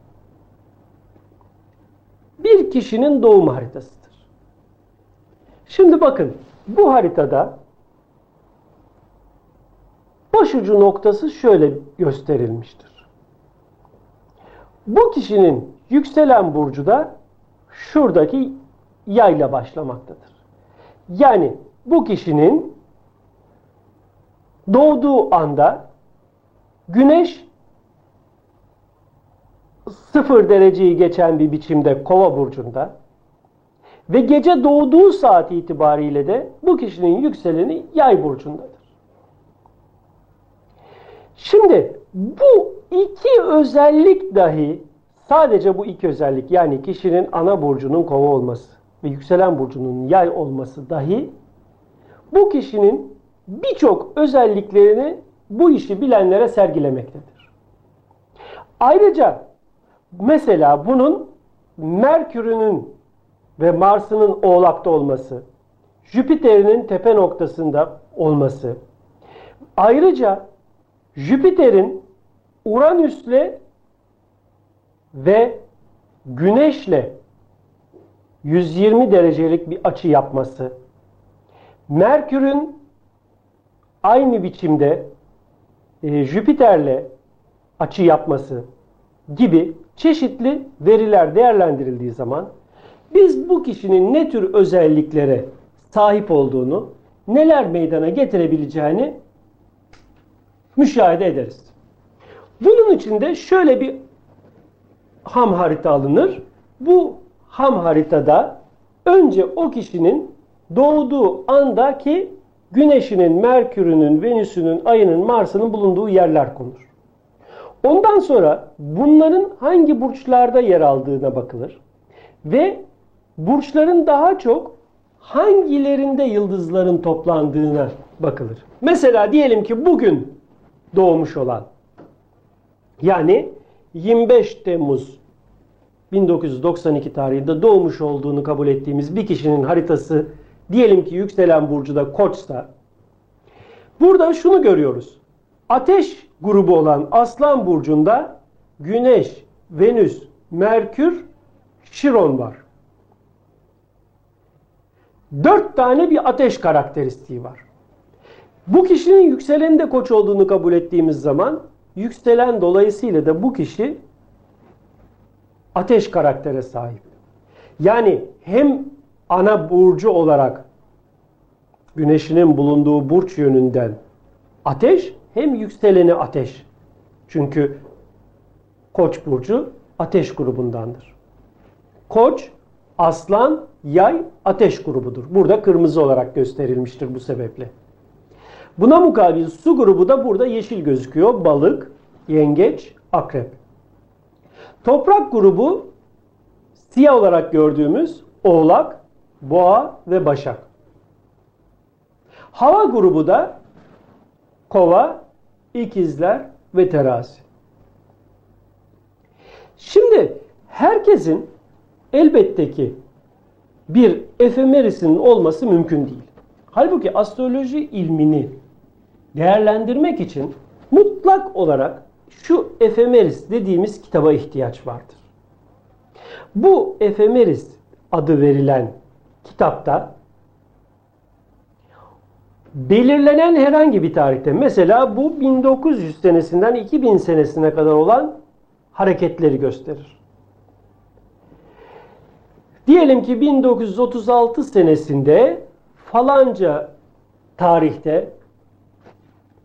bir kişinin doğum haritasıdır. Şimdi bakın bu haritada başucu noktası şöyle gösterilmiştir. Bu kişinin yükselen burcu da şuradaki yayla başlamaktadır. Yani bu kişinin doğduğu anda güneş sıfır dereceyi geçen bir biçimde kova burcunda ve gece doğduğu saat itibariyle de bu kişinin yükseleni yay burcundadır. Şimdi bu iki özellik dahi sadece bu iki özellik yani kişinin ana burcunun kova olması ve yükselen burcunun yay olması dahi bu kişinin birçok özelliklerini bu işi bilenlere sergilemektedir. Ayrıca mesela bunun Merkür'ünün ve Mars'ının oğlakta olması, Jüpiter'in tepe noktasında olması, ayrıca Jüpiter'in Uranüs'le ve Güneş'le 120 derecelik bir açı yapması, Merkür'ün aynı biçimde e, Jüpiter'le açı yapması gibi çeşitli veriler değerlendirildiği zaman biz bu kişinin ne tür özelliklere sahip olduğunu, neler meydana getirebileceğini müşahede ederiz. Bunun için de şöyle bir ham harita alınır. Bu ham haritada önce o kişinin doğduğu andaki Güneş'inin, Merkür'ünün, Venüs'ünün, Ay'ının, Mars'ının bulunduğu yerler konur. Ondan sonra bunların hangi burçlarda yer aldığına bakılır. Ve burçların daha çok hangilerinde yıldızların toplandığına bakılır. Mesela diyelim ki bugün doğmuş olan yani 25 Temmuz 1992 tarihinde doğmuş olduğunu kabul ettiğimiz bir kişinin haritası diyelim ki yükselen burcu da Koç'sa burada şunu görüyoruz. Ateş grubu olan Aslan burcunda Güneş, Venüs, Merkür, Şiron var. Dört tane bir ateş karakteristiği var. Bu kişinin yükselenin de koç olduğunu kabul ettiğimiz zaman yükselen dolayısıyla da bu kişi ateş karaktere sahip. Yani hem ana burcu olarak güneşinin bulunduğu burç yönünden ateş hem yükseleni ateş. Çünkü koç burcu ateş grubundandır. Koç, aslan, yay ateş grubudur. Burada kırmızı olarak gösterilmiştir bu sebeple. Buna mukabil su grubu da burada yeşil gözüküyor. Balık, yengeç, akrep. Toprak grubu siyah olarak gördüğümüz oğlak, boğa ve başak. Hava grubu da kova, ikizler ve terazi. Şimdi herkesin elbette ki bir efemerisinin olması mümkün değil. Halbuki astroloji ilmini değerlendirmek için mutlak olarak şu efemeris dediğimiz kitaba ihtiyaç vardır. Bu efemeris adı verilen kitapta belirlenen herhangi bir tarihte mesela bu 1900 senesinden 2000 senesine kadar olan hareketleri gösterir. Diyelim ki 1936 senesinde falanca tarihte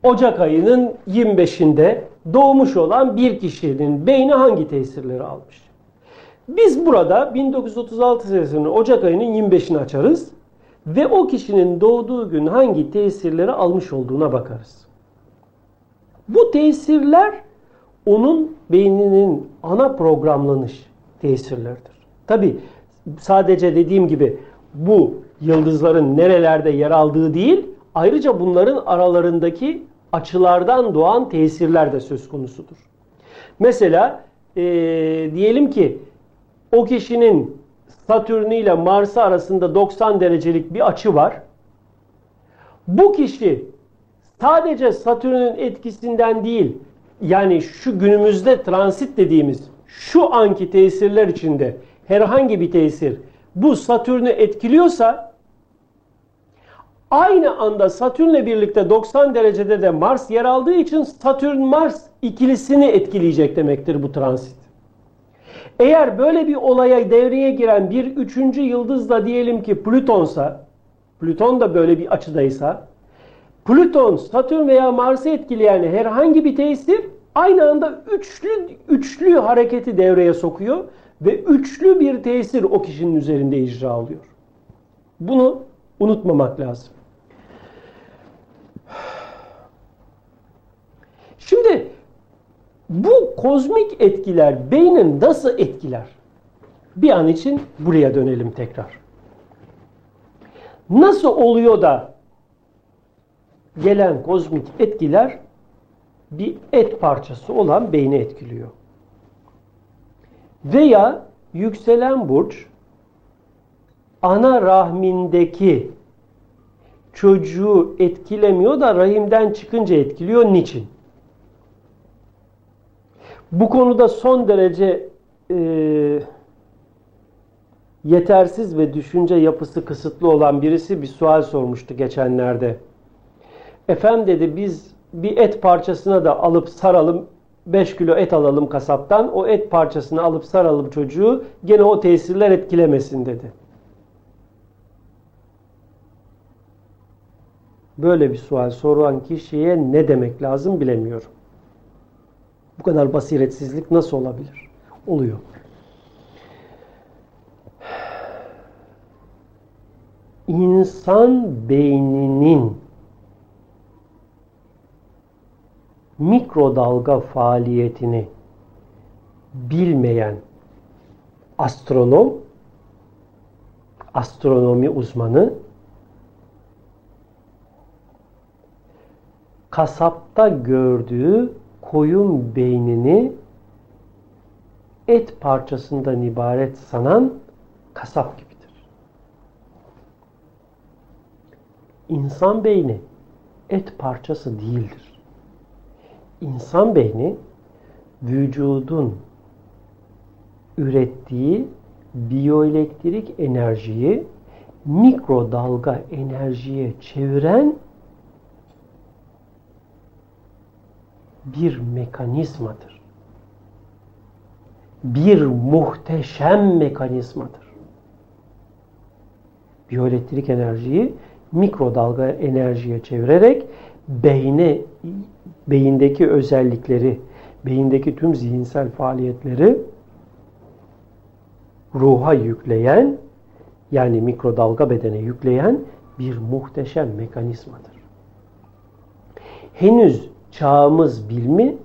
Ocak ayının 25'inde doğmuş olan bir kişinin beyni hangi tesirleri almış? Biz burada 1936 senesinin Ocak ayının 25'ini açarız ve o kişinin doğduğu gün hangi tesirleri almış olduğuna bakarız. Bu tesirler onun beyninin ana programlanış tesirleridir. Tabi sadece dediğim gibi bu yıldızların nerelerde yer aldığı değil, ayrıca bunların aralarındaki açılardan doğan tesirler de söz konusudur. Mesela e, diyelim ki o kişinin Satürn ile Mars arasında 90 derecelik bir açı var. Bu kişi sadece Satürn'ün etkisinden değil, yani şu günümüzde transit dediğimiz şu anki tesirler içinde herhangi bir tesir bu Satürn'ü etkiliyorsa aynı anda Satürn'le birlikte 90 derecede de Mars yer aldığı için Satürn-Mars ikilisini etkileyecek demektir bu transit. Eğer böyle bir olaya devreye giren bir üçüncü yıldız da diyelim ki Plüton'sa, Plüton da böyle bir açıdaysa, Plüton, Satürn veya Mars'ı etkileyen herhangi bir tesir aynı anda üçlü üçlü hareketi devreye sokuyor ve üçlü bir tesir o kişinin üzerinde icra oluyor. Bunu unutmamak lazım. Şimdi bu kozmik etkiler beynin nasıl etkiler? Bir an için buraya dönelim tekrar. Nasıl oluyor da gelen kozmik etkiler bir et parçası olan beyni etkiliyor? Veya yükselen burç ana rahmindeki çocuğu etkilemiyor da rahimden çıkınca etkiliyor. Niçin? Bu konuda son derece e, yetersiz ve düşünce yapısı kısıtlı olan birisi bir sual sormuştu geçenlerde. Efendim dedi biz bir et parçasına da alıp saralım 5 kilo et alalım kasaptan o et parçasını alıp saralım çocuğu gene o tesirler etkilemesin dedi. Böyle bir sual soran kişiye ne demek lazım bilemiyorum. Bu kadar basiretsizlik nasıl olabilir? Oluyor. İnsan beyninin mikrodalga faaliyetini bilmeyen astronom, astronomi uzmanı kasapta gördüğü koyun beynini et parçasından ibaret sanan kasap gibidir. İnsan beyni et parçası değildir. İnsan beyni vücudun ürettiği biyoelektrik enerjiyi mikrodalga enerjiye çeviren bir mekanizmadır. Bir muhteşem mekanizmadır. Biyoelektrik enerjiyi mikrodalga enerjiye çevirerek beyne beyindeki özellikleri, beyindeki tüm zihinsel faaliyetleri ruha yükleyen yani mikrodalga bedene yükleyen bir muhteşem mekanizmadır. Henüz çağımız bilmi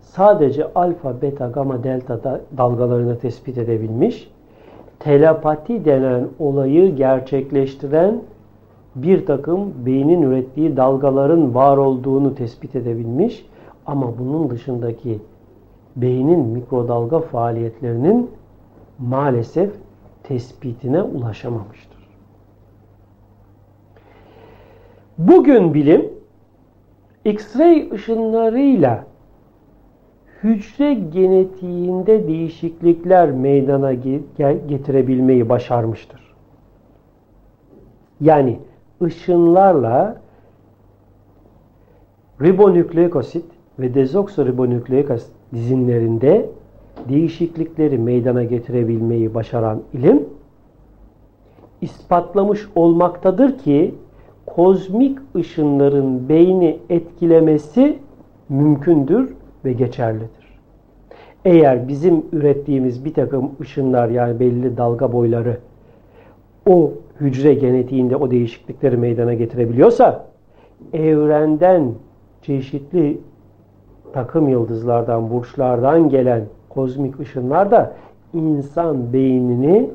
sadece alfa, beta, gamma, delta dalgalarını tespit edebilmiş. Telepati denen olayı gerçekleştiren bir takım beynin ürettiği dalgaların var olduğunu tespit edebilmiş. Ama bunun dışındaki beynin mikrodalga faaliyetlerinin maalesef tespitine ulaşamamıştır. Bugün bilim X-ray ışınlarıyla hücre genetiğinde değişiklikler meydana getirebilmeyi başarmıştır. Yani ışınlarla ribonükleosit ve dezoksiribonükleik asit dizinlerinde değişiklikleri meydana getirebilmeyi başaran ilim ispatlamış olmaktadır ki kozmik ışınların beyni etkilemesi mümkündür ve geçerlidir. Eğer bizim ürettiğimiz bir takım ışınlar yani belli dalga boyları o hücre genetiğinde o değişiklikleri meydana getirebiliyorsa evrenden çeşitli takım yıldızlardan, burçlardan gelen kozmik ışınlar da insan beynini,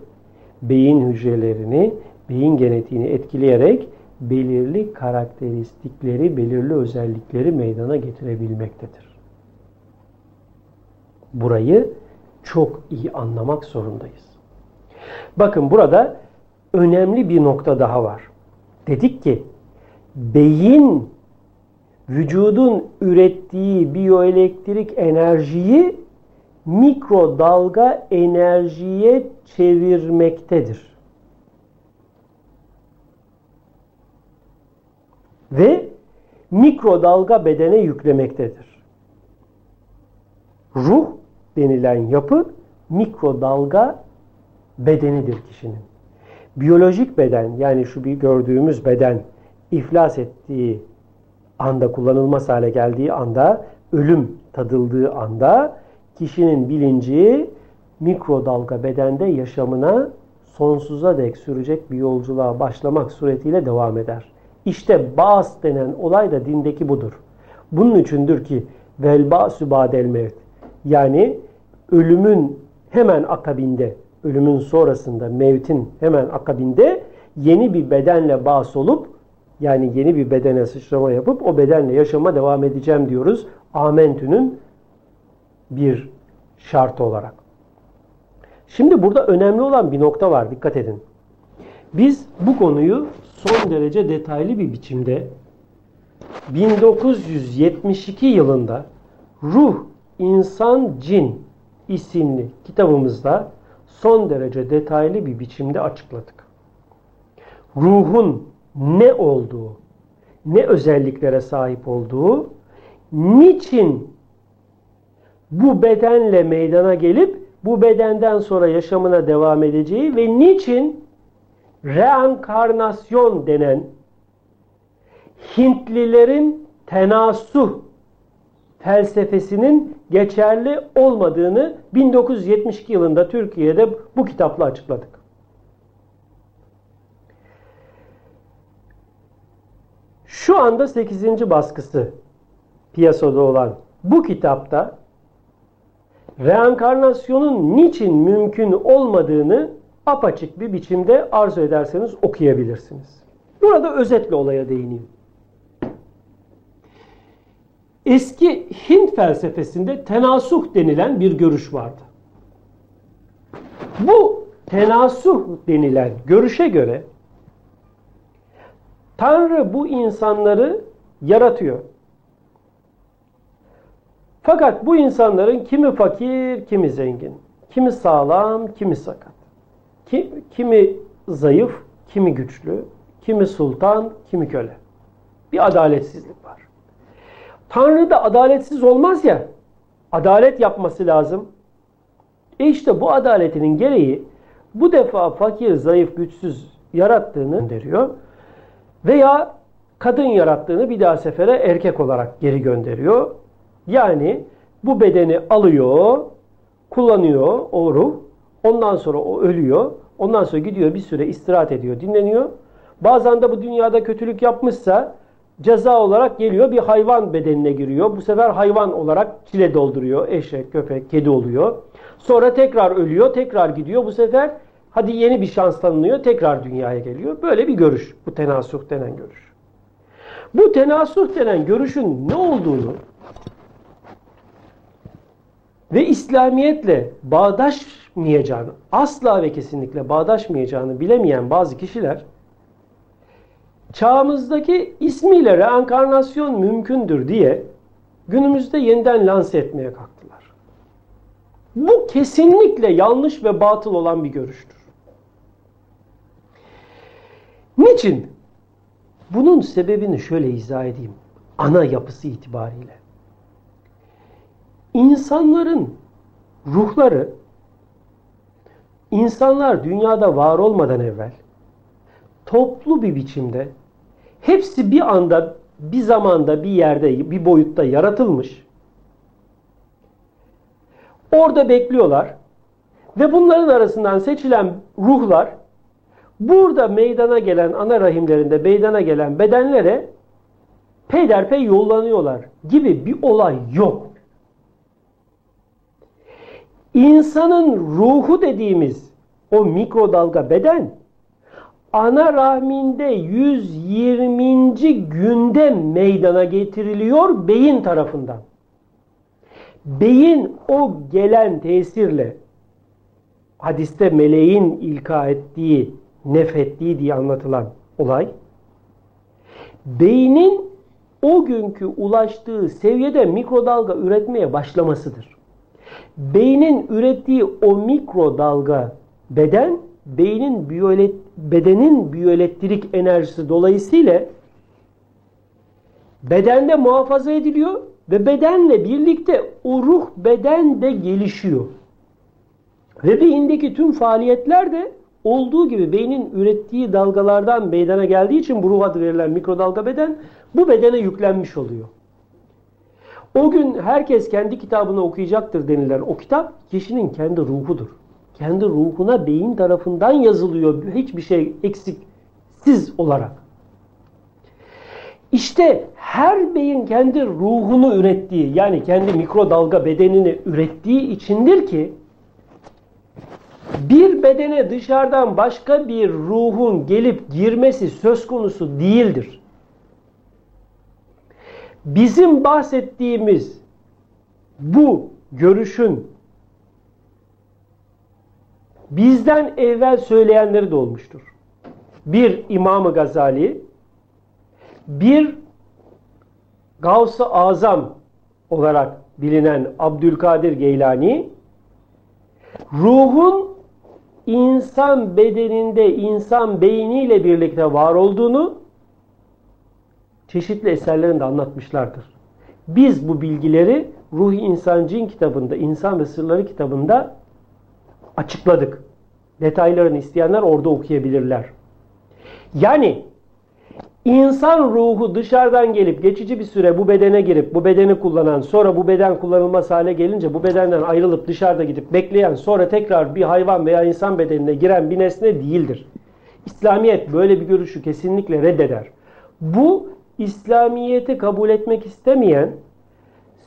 beyin hücrelerini, beyin genetiğini etkileyerek belirli karakteristikleri, belirli özellikleri meydana getirebilmektedir. Burayı çok iyi anlamak zorundayız. Bakın burada önemli bir nokta daha var. Dedik ki beyin vücudun ürettiği biyoelektrik enerjiyi mikrodalga enerjiye çevirmektedir. Ve mikrodalga bedene yüklemektedir. Ruh denilen yapı mikrodalga bedenidir kişinin. Biyolojik beden yani şu bir gördüğümüz beden iflas ettiği anda kullanılmaz hale geldiği anda ölüm tadıldığı anda kişinin bilinci mikrodalga bedende yaşamına sonsuza dek sürecek bir yolculuğa başlamak suretiyle devam eder. İşte Ba'as denen olay da dindeki budur. Bunun içindir ki vel ba'su ba'del mevt. Yani ölümün hemen akabinde, ölümün sonrasında, mevtin hemen akabinde yeni bir bedenle bas olup yani yeni bir bedene sıçrama yapıp o bedenle yaşama devam edeceğim diyoruz. Amentü'nün bir şartı olarak. Şimdi burada önemli olan bir nokta var. Dikkat edin. Biz bu konuyu son derece detaylı bir biçimde 1972 yılında Ruh, İnsan, Cin isimli kitabımızda son derece detaylı bir biçimde açıkladık. Ruhun ne olduğu, ne özelliklere sahip olduğu, niçin bu bedenle meydana gelip bu bedenden sonra yaşamına devam edeceği ve niçin reenkarnasyon denen Hintlilerin tenasuh felsefesinin geçerli olmadığını 1972 yılında Türkiye'de bu kitapla açıkladık. Şu anda 8. baskısı piyasada olan bu kitapta reenkarnasyonun niçin mümkün olmadığını apaçık bir biçimde arzu ederseniz okuyabilirsiniz. Burada özetle olaya değineyim. Eski Hint felsefesinde tenasuh denilen bir görüş vardı. Bu tenasuh denilen görüşe göre Tanrı bu insanları yaratıyor. Fakat bu insanların kimi fakir, kimi zengin, kimi sağlam, kimi sakat. Kimi zayıf, kimi güçlü, kimi sultan, kimi köle. Bir adaletsizlik var. Tanrı da adaletsiz olmaz ya. Adalet yapması lazım. E işte bu adaletinin gereği bu defa fakir, zayıf, güçsüz yarattığını gönderiyor. Veya kadın yarattığını bir daha sefere erkek olarak geri gönderiyor. Yani bu bedeni alıyor, kullanıyor o ruh. Ondan sonra o ölüyor. Ondan sonra gidiyor bir süre istirahat ediyor, dinleniyor. Bazen de bu dünyada kötülük yapmışsa ceza olarak geliyor bir hayvan bedenine giriyor. Bu sefer hayvan olarak çile dolduruyor. Eşek, köpek, kedi oluyor. Sonra tekrar ölüyor, tekrar gidiyor. Bu sefer hadi yeni bir şans tanınıyor, tekrar dünyaya geliyor. Böyle bir görüş. Bu tenasuh denen görüş. Bu tenasuh denen görüşün ne olduğunu ve İslamiyetle bağdaşmayacağını, asla ve kesinlikle bağdaşmayacağını bilemeyen bazı kişiler çağımızdaki ismiyle reenkarnasyon mümkündür diye günümüzde yeniden lanse etmeye kalktılar. Bu kesinlikle yanlış ve batıl olan bir görüştür. Niçin? Bunun sebebini şöyle izah edeyim. Ana yapısı itibariyle. İnsanların ruhları insanlar dünyada var olmadan evvel toplu bir biçimde hepsi bir anda bir zamanda bir yerde bir boyutta yaratılmış. Orada bekliyorlar ve bunların arasından seçilen ruhlar burada meydana gelen ana rahimlerinde meydana gelen bedenlere peyderpey yollanıyorlar gibi bir olay yok. İnsanın ruhu dediğimiz o mikrodalga beden ana rahminde 120. günde meydana getiriliyor beyin tarafından. Beyin o gelen tesirle hadiste meleğin ilka ettiği, nefettiği diye anlatılan olay beynin o günkü ulaştığı seviyede mikrodalga üretmeye başlamasıdır. Beynin ürettiği o mikrodalga beden beynin biyolet, bedenin biyoelektrik enerjisi dolayısıyla bedende muhafaza ediliyor ve bedenle birlikte o ruh beden de gelişiyor. Ve beyindeki tüm faaliyetler de olduğu gibi beynin ürettiği dalgalardan meydana geldiği için bu ruh adı verilen mikrodalga beden bu bedene yüklenmiş oluyor. O gün herkes kendi kitabını okuyacaktır denilen o kitap kişinin kendi ruhudur. Kendi ruhuna beyin tarafından yazılıyor hiçbir şey eksiksiz olarak. İşte her beyin kendi ruhunu ürettiği yani kendi mikrodalga bedenini ürettiği içindir ki bir bedene dışarıdan başka bir ruhun gelip girmesi söz konusu değildir. Bizim bahsettiğimiz bu görüşün bizden evvel söyleyenleri de olmuştur. Bir İmam-ı Gazali, bir Gavs-ı Azam olarak bilinen Abdülkadir Geylani, ruhun insan bedeninde, insan beyniyle birlikte var olduğunu çeşitli eserlerinde anlatmışlardır. Biz bu bilgileri Ruh İnsan Cin kitabında, İnsan ve Sırları kitabında açıkladık. Detaylarını isteyenler orada okuyabilirler. Yani İnsan ruhu dışarıdan gelip geçici bir süre bu bedene girip bu bedeni kullanan sonra bu beden kullanılmaz hale gelince bu bedenden ayrılıp dışarıda gidip bekleyen sonra tekrar bir hayvan veya insan bedenine giren bir nesne değildir. İslamiyet böyle bir görüşü kesinlikle reddeder. Bu İslamiyet'i kabul etmek istemeyen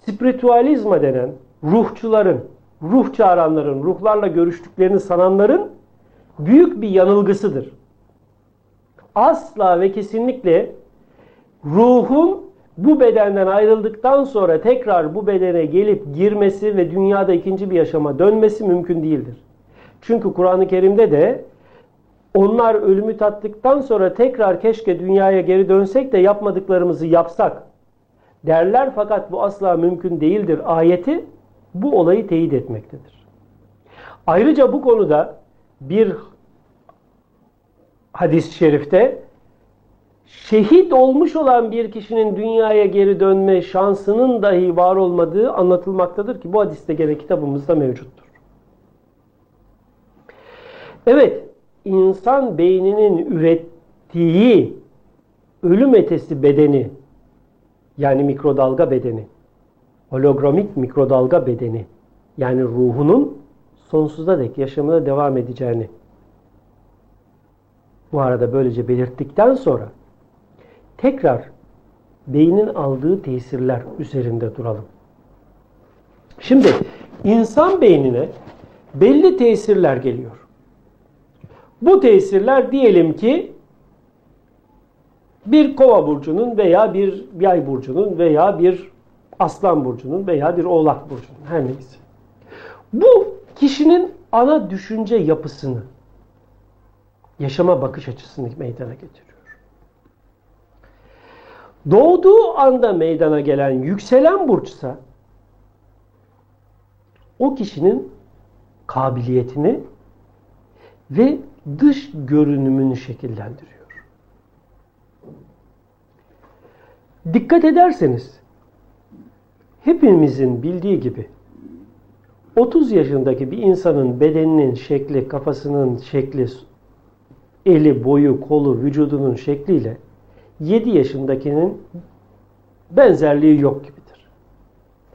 spiritualizma denen ruhçuların, ruh çağıranların, ruhlarla görüştüklerini sananların büyük bir yanılgısıdır asla ve kesinlikle ruhun bu bedenden ayrıldıktan sonra tekrar bu bedene gelip girmesi ve dünyada ikinci bir yaşama dönmesi mümkün değildir. Çünkü Kur'an-ı Kerim'de de onlar ölümü tattıktan sonra tekrar keşke dünyaya geri dönsek de yapmadıklarımızı yapsak derler fakat bu asla mümkün değildir. Ayeti bu olayı teyit etmektedir. Ayrıca bu konuda bir hadis-i şerifte şehit olmuş olan bir kişinin dünyaya geri dönme şansının dahi var olmadığı anlatılmaktadır ki bu hadiste gene kitabımızda mevcuttur. Evet, insan beyninin ürettiği ölüm etesi bedeni yani mikrodalga bedeni, hologramik mikrodalga bedeni yani ruhunun sonsuza dek yaşamına devam edeceğini bu arada böylece belirttikten sonra tekrar beynin aldığı tesirler üzerinde duralım. Şimdi insan beynine belli tesirler geliyor. Bu tesirler diyelim ki bir kova burcunun veya bir yay burcunun veya bir aslan burcunun veya bir oğlak burcunun her neyse. Bu kişinin ana düşünce yapısını yaşama bakış açısını meydana getiriyor. Doğduğu anda meydana gelen yükselen burçsa o kişinin kabiliyetini ve dış görünümünü şekillendiriyor. Dikkat ederseniz hepimizin bildiği gibi 30 yaşındaki bir insanın bedeninin şekli, kafasının şekli, eli, boyu, kolu, vücudunun şekliyle 7 yaşındakinin benzerliği yok gibidir.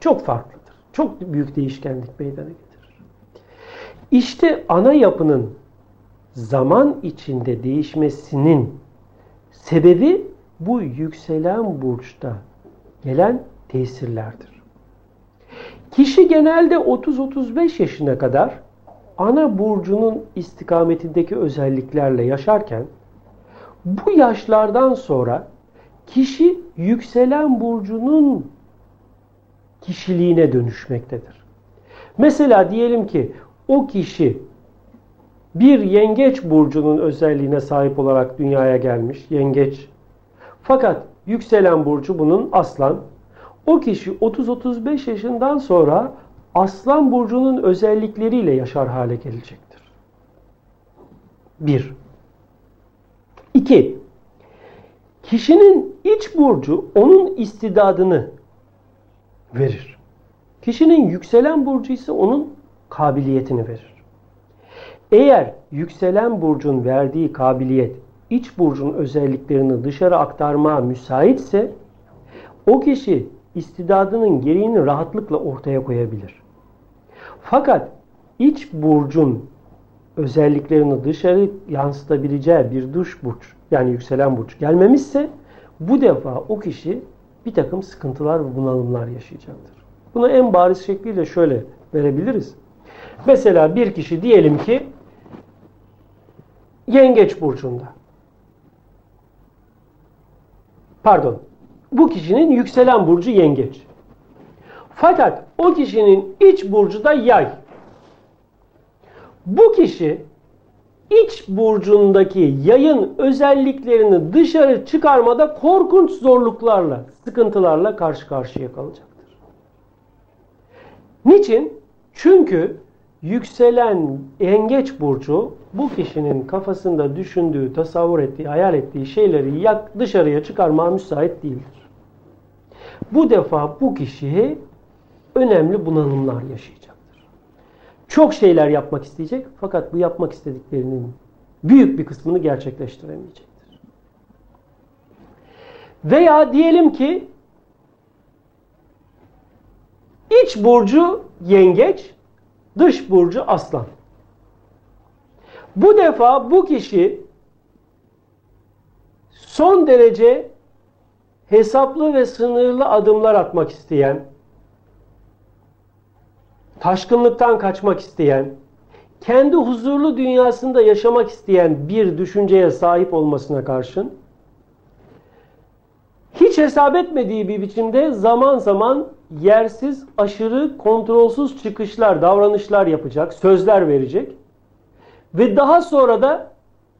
Çok farklıdır. Çok büyük değişkenlik meydana getirir. İşte ana yapının zaman içinde değişmesinin sebebi bu yükselen burçta gelen tesirlerdir. Kişi genelde 30-35 yaşına kadar ana burcunun istikametindeki özelliklerle yaşarken bu yaşlardan sonra kişi yükselen burcunun kişiliğine dönüşmektedir. Mesela diyelim ki o kişi bir yengeç burcunun özelliğine sahip olarak dünyaya gelmiş. Yengeç. Fakat yükselen burcu bunun aslan. O kişi 30-35 yaşından sonra aslan burcunun özellikleriyle yaşar hale gelecektir. 1. 2. Kişinin iç burcu onun istidadını verir. Kişinin yükselen burcu ise onun kabiliyetini verir. Eğer yükselen burcun verdiği kabiliyet iç burcun özelliklerini dışarı aktarmaya müsaitse o kişi istidadının gereğini rahatlıkla ortaya koyabilir. Fakat iç burcun özelliklerini dışarı yansıtabileceği bir dış burç yani yükselen burç gelmemişse bu defa o kişi bir takım sıkıntılar ve bunalımlar yaşayacaktır. Bunu en bariz şekliyle şöyle verebiliriz. Mesela bir kişi diyelim ki Yengeç burcunda. Pardon. Bu kişinin yükselen burcu yengeç. Fakat o kişinin iç burcu da yay. Bu kişi iç burcundaki yayın özelliklerini dışarı çıkarmada korkunç zorluklarla, sıkıntılarla karşı karşıya kalacaktır. Niçin? Çünkü yükselen yengeç burcu bu kişinin kafasında düşündüğü, tasavvur ettiği, hayal ettiği şeyleri dışarıya çıkarmaya müsait değildir. Bu defa bu kişi önemli bunalımlar yaşayacaktır. Çok şeyler yapmak isteyecek fakat bu yapmak istediklerinin büyük bir kısmını gerçekleştiremeyecektir. Veya diyelim ki iç burcu yengeç, dış burcu aslan. Bu defa bu kişi son derece hesaplı ve sınırlı adımlar atmak isteyen, taşkınlıktan kaçmak isteyen, kendi huzurlu dünyasında yaşamak isteyen bir düşünceye sahip olmasına karşın hiç hesap etmediği bir biçimde zaman zaman yersiz, aşırı, kontrolsüz çıkışlar, davranışlar yapacak, sözler verecek. Ve daha sonra da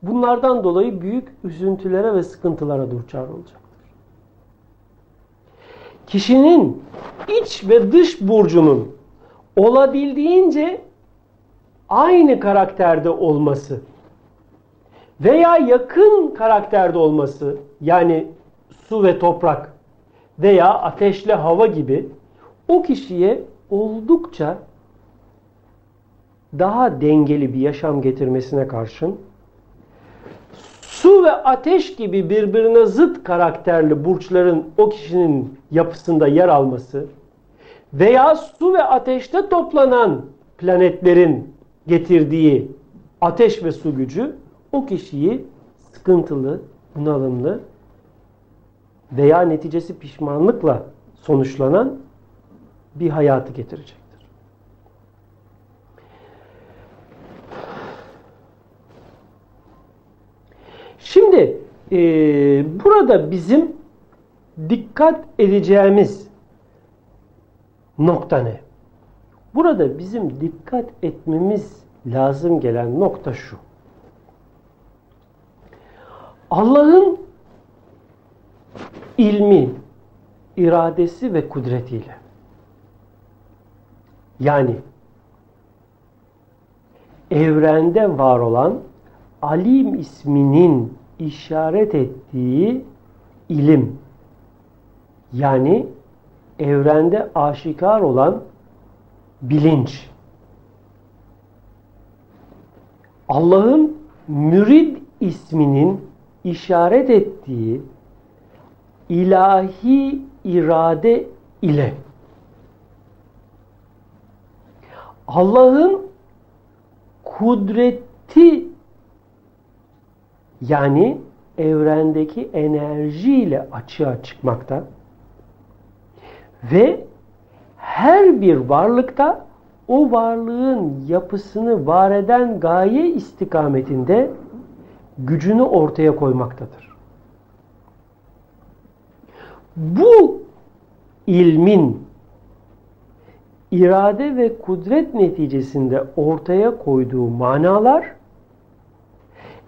bunlardan dolayı büyük üzüntülere ve sıkıntılara duçar olacaktır. Kişinin iç ve dış burcunun olabildiğince aynı karakterde olması veya yakın karakterde olması yani su ve toprak veya ateşle hava gibi o kişiye oldukça daha dengeli bir yaşam getirmesine karşın su ve ateş gibi birbirine zıt karakterli burçların o kişinin yapısında yer alması veya su ve ateşte toplanan planetlerin getirdiği ateş ve su gücü o kişiyi sıkıntılı, bunalımlı veya neticesi pişmanlıkla sonuçlanan bir hayatı getirecek. Şimdi e, burada bizim dikkat edeceğimiz nokta ne? Burada bizim dikkat etmemiz lazım gelen nokta şu. Allah'ın ilmi, iradesi ve kudretiyle yani evrende var olan alim isminin işaret ettiği ilim yani evrende aşikar olan bilinç. Allah'ın mürid isminin işaret ettiği ilahi irade ile Allah'ın kudreti yani evrendeki enerjiyle açığa çıkmakta ve her bir varlıkta o varlığın yapısını var eden gaye istikametinde gücünü ortaya koymaktadır. Bu ilmin irade ve kudret neticesinde ortaya koyduğu manalar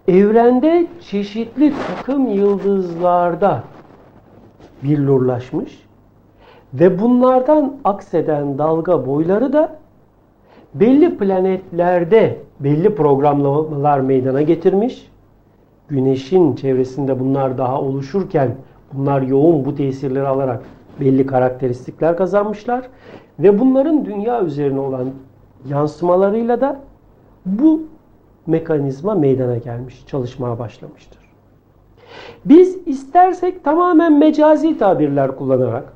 evrende çeşitli takım yıldızlarda billurlaşmış ve bunlardan akseden dalga boyları da belli planetlerde belli programlamalar meydana getirmiş. Güneşin çevresinde bunlar daha oluşurken bunlar yoğun bu tesirleri alarak belli karakteristikler kazanmışlar ve bunların dünya üzerine olan yansımalarıyla da bu mekanizma meydana gelmiş, çalışmaya başlamıştır. Biz istersek tamamen mecazi tabirler kullanarak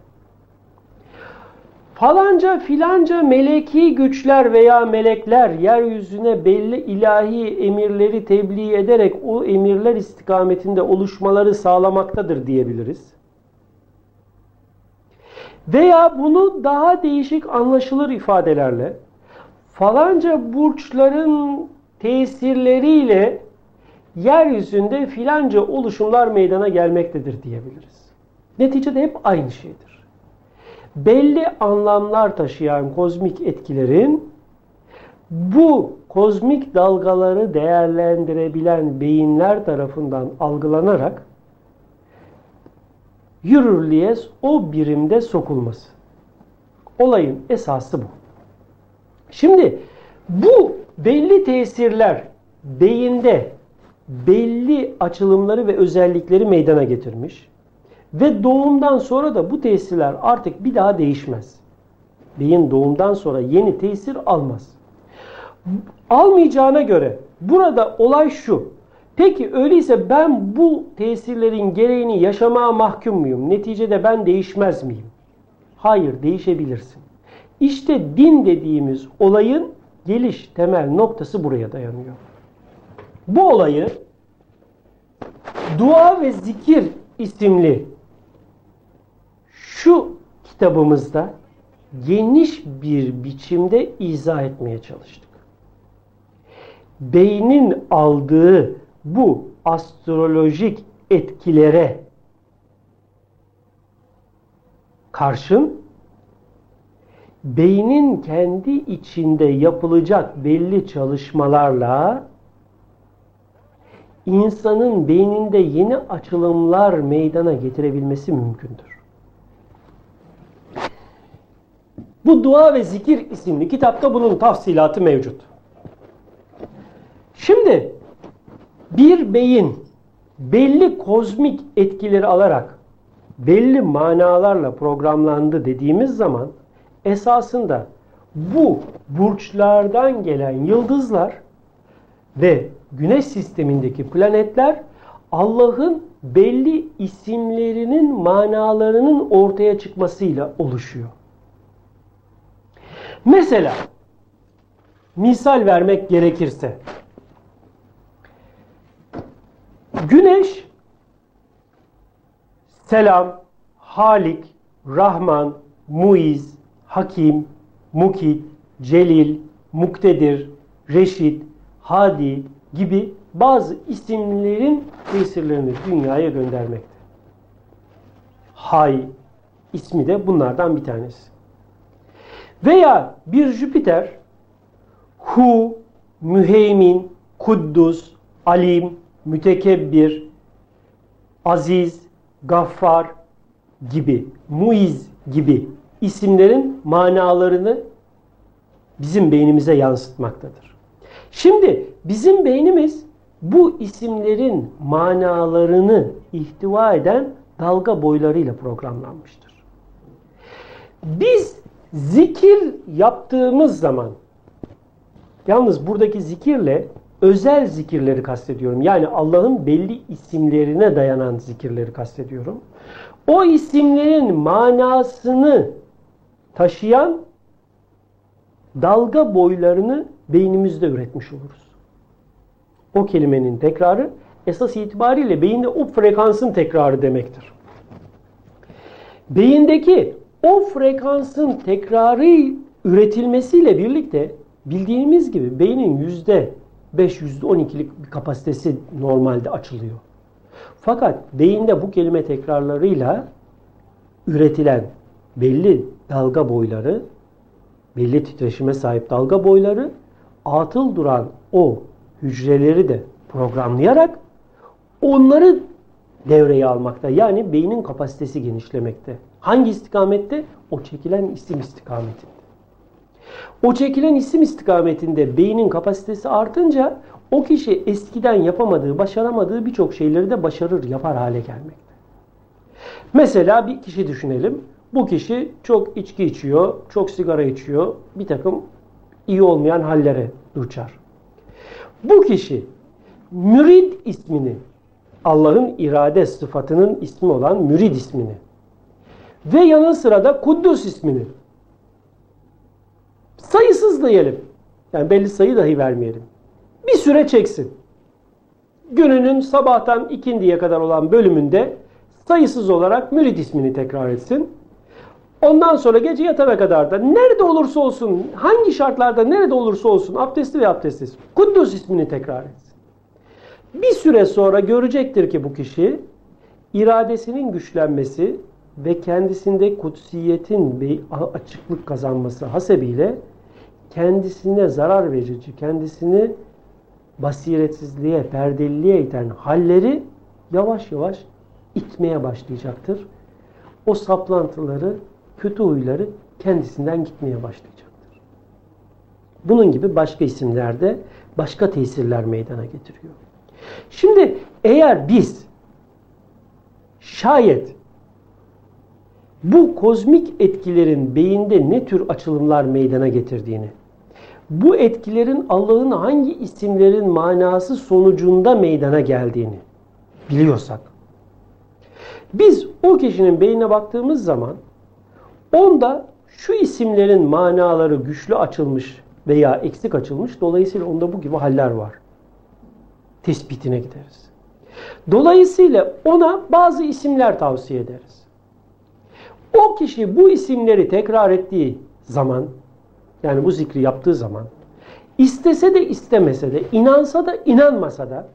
falanca filanca meleki güçler veya melekler yeryüzüne belli ilahi emirleri tebliğ ederek o emirler istikametinde oluşmaları sağlamaktadır diyebiliriz. Veya bunu daha değişik anlaşılır ifadelerle falanca burçların tesirleriyle yeryüzünde filanca oluşumlar meydana gelmektedir diyebiliriz. Neticede hep aynı şeydir. Belli anlamlar taşıyan kozmik etkilerin bu kozmik dalgaları değerlendirebilen beyinler tarafından algılanarak yürürlüğe o birimde sokulması. Olayın esası bu. Şimdi bu belli tesirler beyinde belli açılımları ve özellikleri meydana getirmiş ve doğumdan sonra da bu tesirler artık bir daha değişmez. Beyin doğumdan sonra yeni tesir almaz. Almayacağına göre burada olay şu. Peki öyleyse ben bu tesirlerin gereğini yaşamaya mahkum muyum? Neticede ben değişmez miyim? Hayır, değişebilirsin. İşte din dediğimiz olayın geliş temel noktası buraya dayanıyor. Bu olayı Dua ve Zikir isimli şu kitabımızda geniş bir biçimde izah etmeye çalıştık. Beynin aldığı bu astrolojik etkilere karşın beynin kendi içinde yapılacak belli çalışmalarla insanın beyninde yeni açılımlar meydana getirebilmesi mümkündür. Bu Dua ve Zikir isimli kitapta bunun tafsilatı mevcut. Şimdi bir beyin belli kozmik etkileri alarak belli manalarla programlandı dediğimiz zaman esasında bu burçlardan gelen yıldızlar ve güneş sistemindeki planetler Allah'ın belli isimlerinin manalarının ortaya çıkmasıyla oluşuyor. Mesela misal vermek gerekirse Güneş Selam, Halik, Rahman, Muiz, Hakim, Mukit, Celil, Muktedir, Reşit, Hadi gibi bazı isimlerin tesirlerini dünyaya göndermekte. Hay ismi de bunlardan bir tanesi. Veya bir Jüpiter Hu, Müheymin, Kuddus, Alim, Mütekebbir, Aziz, Gaffar gibi, Muiz gibi isimlerin manalarını bizim beynimize yansıtmaktadır. Şimdi bizim beynimiz bu isimlerin manalarını ihtiva eden dalga boylarıyla programlanmıştır. Biz zikir yaptığımız zaman yalnız buradaki zikirle özel zikirleri kastediyorum. Yani Allah'ın belli isimlerine dayanan zikirleri kastediyorum. O isimlerin manasını taşıyan dalga boylarını beynimizde üretmiş oluruz. O kelimenin tekrarı esas itibariyle beyinde o frekansın tekrarı demektir. Beyindeki o frekansın tekrarı üretilmesiyle birlikte bildiğimiz gibi beynin yüzde 5 yüzde 12'lik bir kapasitesi normalde açılıyor. Fakat beyinde bu kelime tekrarlarıyla üretilen belli dalga boyları, belli titreşime sahip dalga boyları atıl duran o hücreleri de programlayarak onları devreye almakta. Yani beynin kapasitesi genişlemekte. Hangi istikamette? O çekilen isim istikametinde. O çekilen isim istikametinde beynin kapasitesi artınca o kişi eskiden yapamadığı, başaramadığı birçok şeyleri de başarır, yapar hale gelmekte. Mesela bir kişi düşünelim. Bu kişi çok içki içiyor, çok sigara içiyor, bir takım iyi olmayan hallere duçar. Bu kişi mürid ismini, Allah'ın irade sıfatının ismi olan mürid ismini ve yanı sıra da Kuddus ismini sayısız diyelim. Yani belli sayı dahi vermeyelim. Bir süre çeksin. Gününün sabahtan ikindiye kadar olan bölümünde sayısız olarak mürid ismini tekrar etsin. Ondan sonra gece yatana kadar da nerede olursa olsun, hangi şartlarda nerede olursa olsun abdestli ve abdestsiz Kuddus ismini tekrar etsin. Bir süre sonra görecektir ki bu kişi iradesinin güçlenmesi ve kendisinde kutsiyetin bir açıklık kazanması hasebiyle kendisine zarar verici, kendisini basiretsizliğe, perdeliliğe iten halleri yavaş yavaş itmeye başlayacaktır. O saplantıları, kötü huyları kendisinden gitmeye başlayacaktır. Bunun gibi başka isimlerde başka tesirler meydana getiriyor. Şimdi eğer biz şayet bu kozmik etkilerin beyinde ne tür açılımlar meydana getirdiğini, bu etkilerin Allah'ın hangi isimlerin manası sonucunda meydana geldiğini biliyorsak, biz o kişinin beynine baktığımız zaman onda şu isimlerin manaları güçlü açılmış veya eksik açılmış. Dolayısıyla onda bu gibi haller var. Tespitine gideriz. Dolayısıyla ona bazı isimler tavsiye ederiz. O kişi bu isimleri tekrar ettiği zaman yani bu zikri yaptığı zaman istese de istemese de inansa da inanmasa da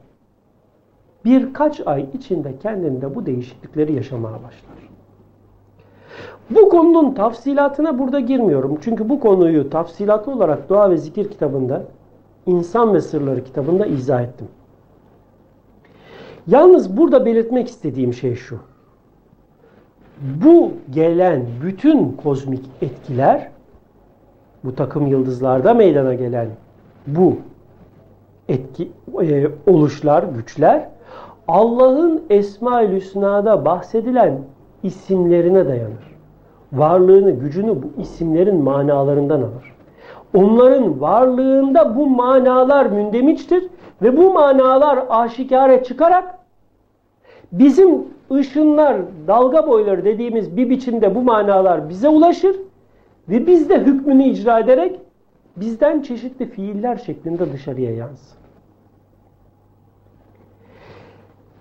birkaç ay içinde kendinde bu değişiklikleri yaşamaya başlar. Bu konunun tafsilatına burada girmiyorum. Çünkü bu konuyu tafsilatlı olarak Dua ve Zikir kitabında, İnsan ve Sırları kitabında izah ettim. Yalnız burada belirtmek istediğim şey şu. Bu gelen bütün kozmik etkiler, bu takım yıldızlarda meydana gelen bu etki e, oluşlar, güçler Allah'ın Esma-ül Hüsna'da bahsedilen isimlerine dayanır. Varlığını, gücünü bu isimlerin manalarından alır. Onların varlığında bu manalar mündemiçtir ve bu manalar aşikare çıkarak bizim ışınlar, dalga boyları dediğimiz bir biçimde bu manalar bize ulaşır ve biz de hükmünü icra ederek bizden çeşitli fiiller şeklinde dışarıya yansır.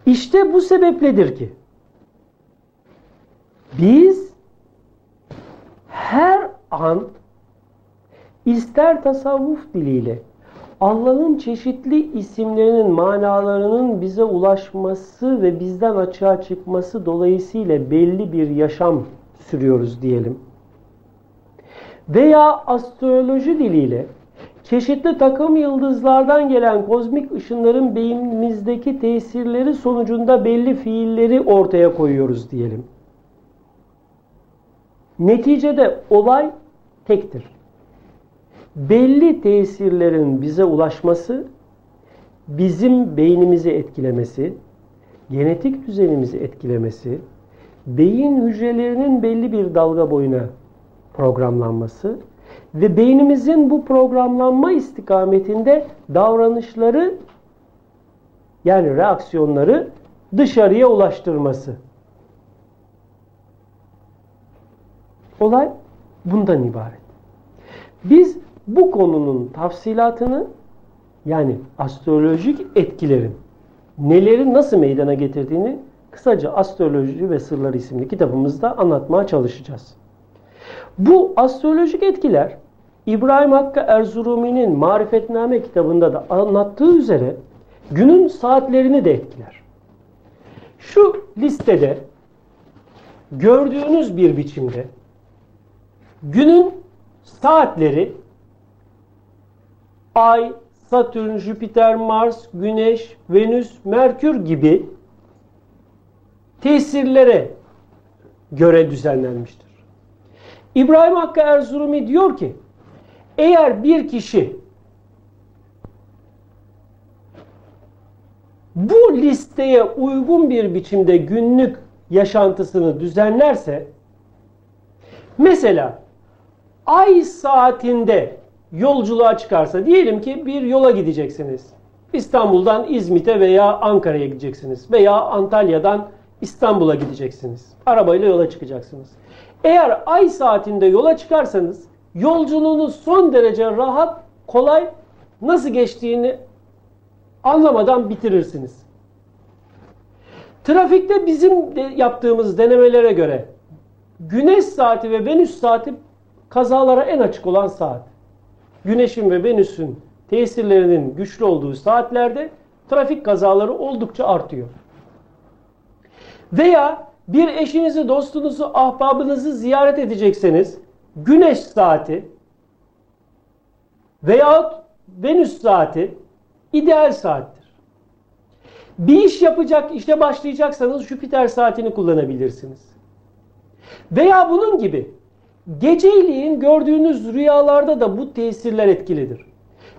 İşte bu sebepledir ki biz her an ister tasavvuf diliyle Allah'ın çeşitli isimlerinin manalarının bize ulaşması ve bizden açığa çıkması dolayısıyla belli bir yaşam sürüyoruz diyelim. Veya astroloji diliyle çeşitli takım yıldızlardan gelen kozmik ışınların beynimizdeki tesirleri sonucunda belli fiilleri ortaya koyuyoruz diyelim. Neticede olay tektir. Belli tesirlerin bize ulaşması, bizim beynimizi etkilemesi, genetik düzenimizi etkilemesi, beyin hücrelerinin belli bir dalga boyuna programlanması ve beynimizin bu programlanma istikametinde davranışları yani reaksiyonları dışarıya ulaştırması. Olay bundan ibaret. Biz bu konunun tafsilatını yani astrolojik etkilerin neleri nasıl meydana getirdiğini kısaca Astroloji ve Sırları isimli kitabımızda anlatmaya çalışacağız. Bu astrolojik etkiler İbrahim Hakkı Erzurumi'nin Marifetname kitabında da anlattığı üzere günün saatlerini de etkiler. Şu listede gördüğünüz bir biçimde günün saatleri Ay, Satürn, Jüpiter, Mars, Güneş, Venüs, Merkür gibi tesirlere göre düzenlenmiştir. İbrahim Hakkı Erzurumi diyor ki eğer bir kişi bu listeye uygun bir biçimde günlük yaşantısını düzenlerse mesela ay saatinde yolculuğa çıkarsa diyelim ki bir yola gideceksiniz. İstanbul'dan İzmit'e veya Ankara'ya gideceksiniz veya Antalya'dan İstanbul'a gideceksiniz. Arabayla yola çıkacaksınız. Eğer ay saatinde yola çıkarsanız yolculuğunuz son derece rahat, kolay, nasıl geçtiğini anlamadan bitirirsiniz. Trafikte bizim de yaptığımız denemelere göre Güneş saati ve Venüs saati kazalara en açık olan saat. Güneşin ve Venüs'ün tesirlerinin güçlü olduğu saatlerde trafik kazaları oldukça artıyor. Veya bir eşinizi, dostunuzu, ahbabınızı ziyaret edecekseniz güneş saati veyahut Venüs saati ideal saattir. Bir iş yapacak, işe başlayacaksanız Jüpiter saatini kullanabilirsiniz. Veya bunun gibi geceliğin gördüğünüz rüyalarda da bu tesirler etkilidir.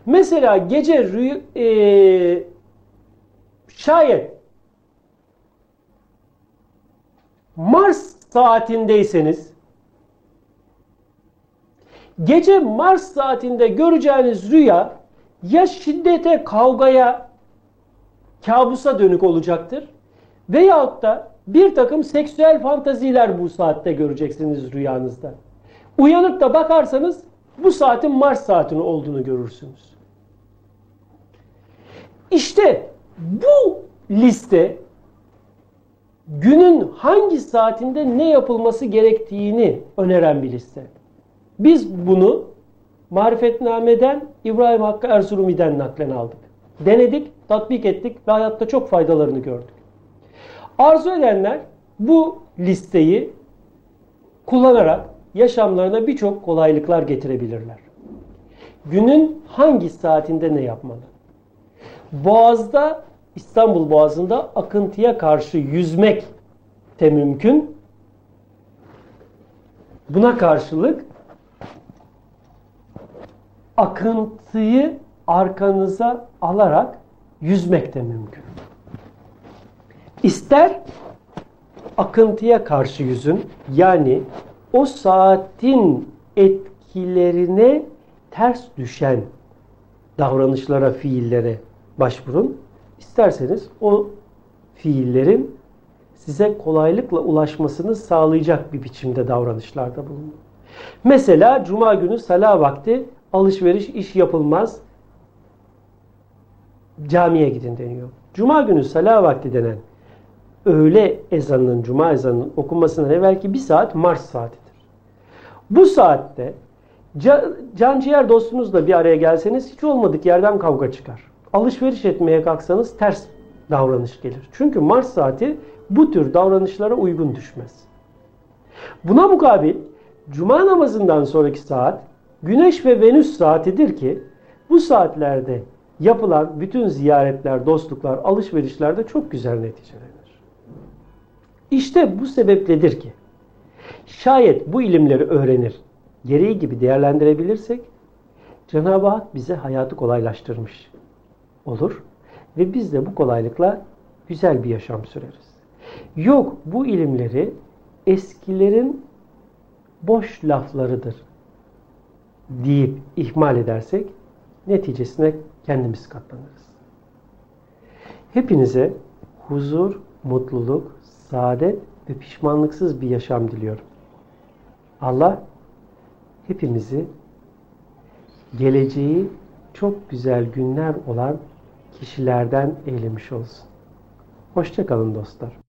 Mesela gece rüy e, şayet Mars saatindeyseniz gece Mars saatinde göreceğiniz rüya ya şiddete, kavgaya, kabusa dönük olacaktır veyahut da bir takım seksüel fantaziler bu saatte göreceksiniz rüyanızda. Uyanıp da bakarsanız bu saatin Mars saatini olduğunu görürsünüz. İşte bu liste günün hangi saatinde ne yapılması gerektiğini öneren bir liste. Biz bunu Marifetname'den İbrahim Hakkı Erzurumi'den naklen aldık. Denedik, tatbik ettik ve hayatta çok faydalarını gördük. Arzu edenler bu listeyi kullanarak yaşamlarına birçok kolaylıklar getirebilirler. Günün hangi saatinde ne yapmalı? Boğaz'da, İstanbul Boğazı'nda akıntıya karşı yüzmek de mümkün. Buna karşılık akıntıyı arkanıza alarak yüzmek de mümkün. İster akıntıya karşı yüzün yani o saatin etkilerine ters düşen davranışlara, fiillere başvurun. İsterseniz o fiillerin size kolaylıkla ulaşmasını sağlayacak bir biçimde davranışlarda bulunun. Mesela cuma günü salah vakti alışveriş iş yapılmaz. Camiye gidin deniyor. Cuma günü salah vakti denen öğle ezanının, cuma ezanının okunmasından evvelki bir saat Mars saatidir. Bu saatte can ciğer dostunuzla bir araya gelseniz hiç olmadık yerden kavga çıkar. Alışveriş etmeye kalksanız ters davranış gelir. Çünkü Mars saati bu tür davranışlara uygun düşmez. Buna mukabil Cuma namazından sonraki saat Güneş ve Venüs saatidir ki bu saatlerde yapılan bütün ziyaretler, dostluklar, alışverişlerde çok güzel neticelenir. İşte bu sebepledir ki şayet bu ilimleri öğrenir, gereği gibi değerlendirebilirsek Cenab-ı Hak bize hayatı kolaylaştırmış olur ve biz de bu kolaylıkla güzel bir yaşam süreriz. Yok bu ilimleri eskilerin boş laflarıdır deyip ihmal edersek neticesine kendimiz katlanırız. Hepinize huzur, mutluluk, saadet ve pişmanlıksız bir yaşam diliyorum. Allah hepimizi geleceği çok güzel günler olan kişilerden eylemiş olsun. Hoşçakalın dostlar.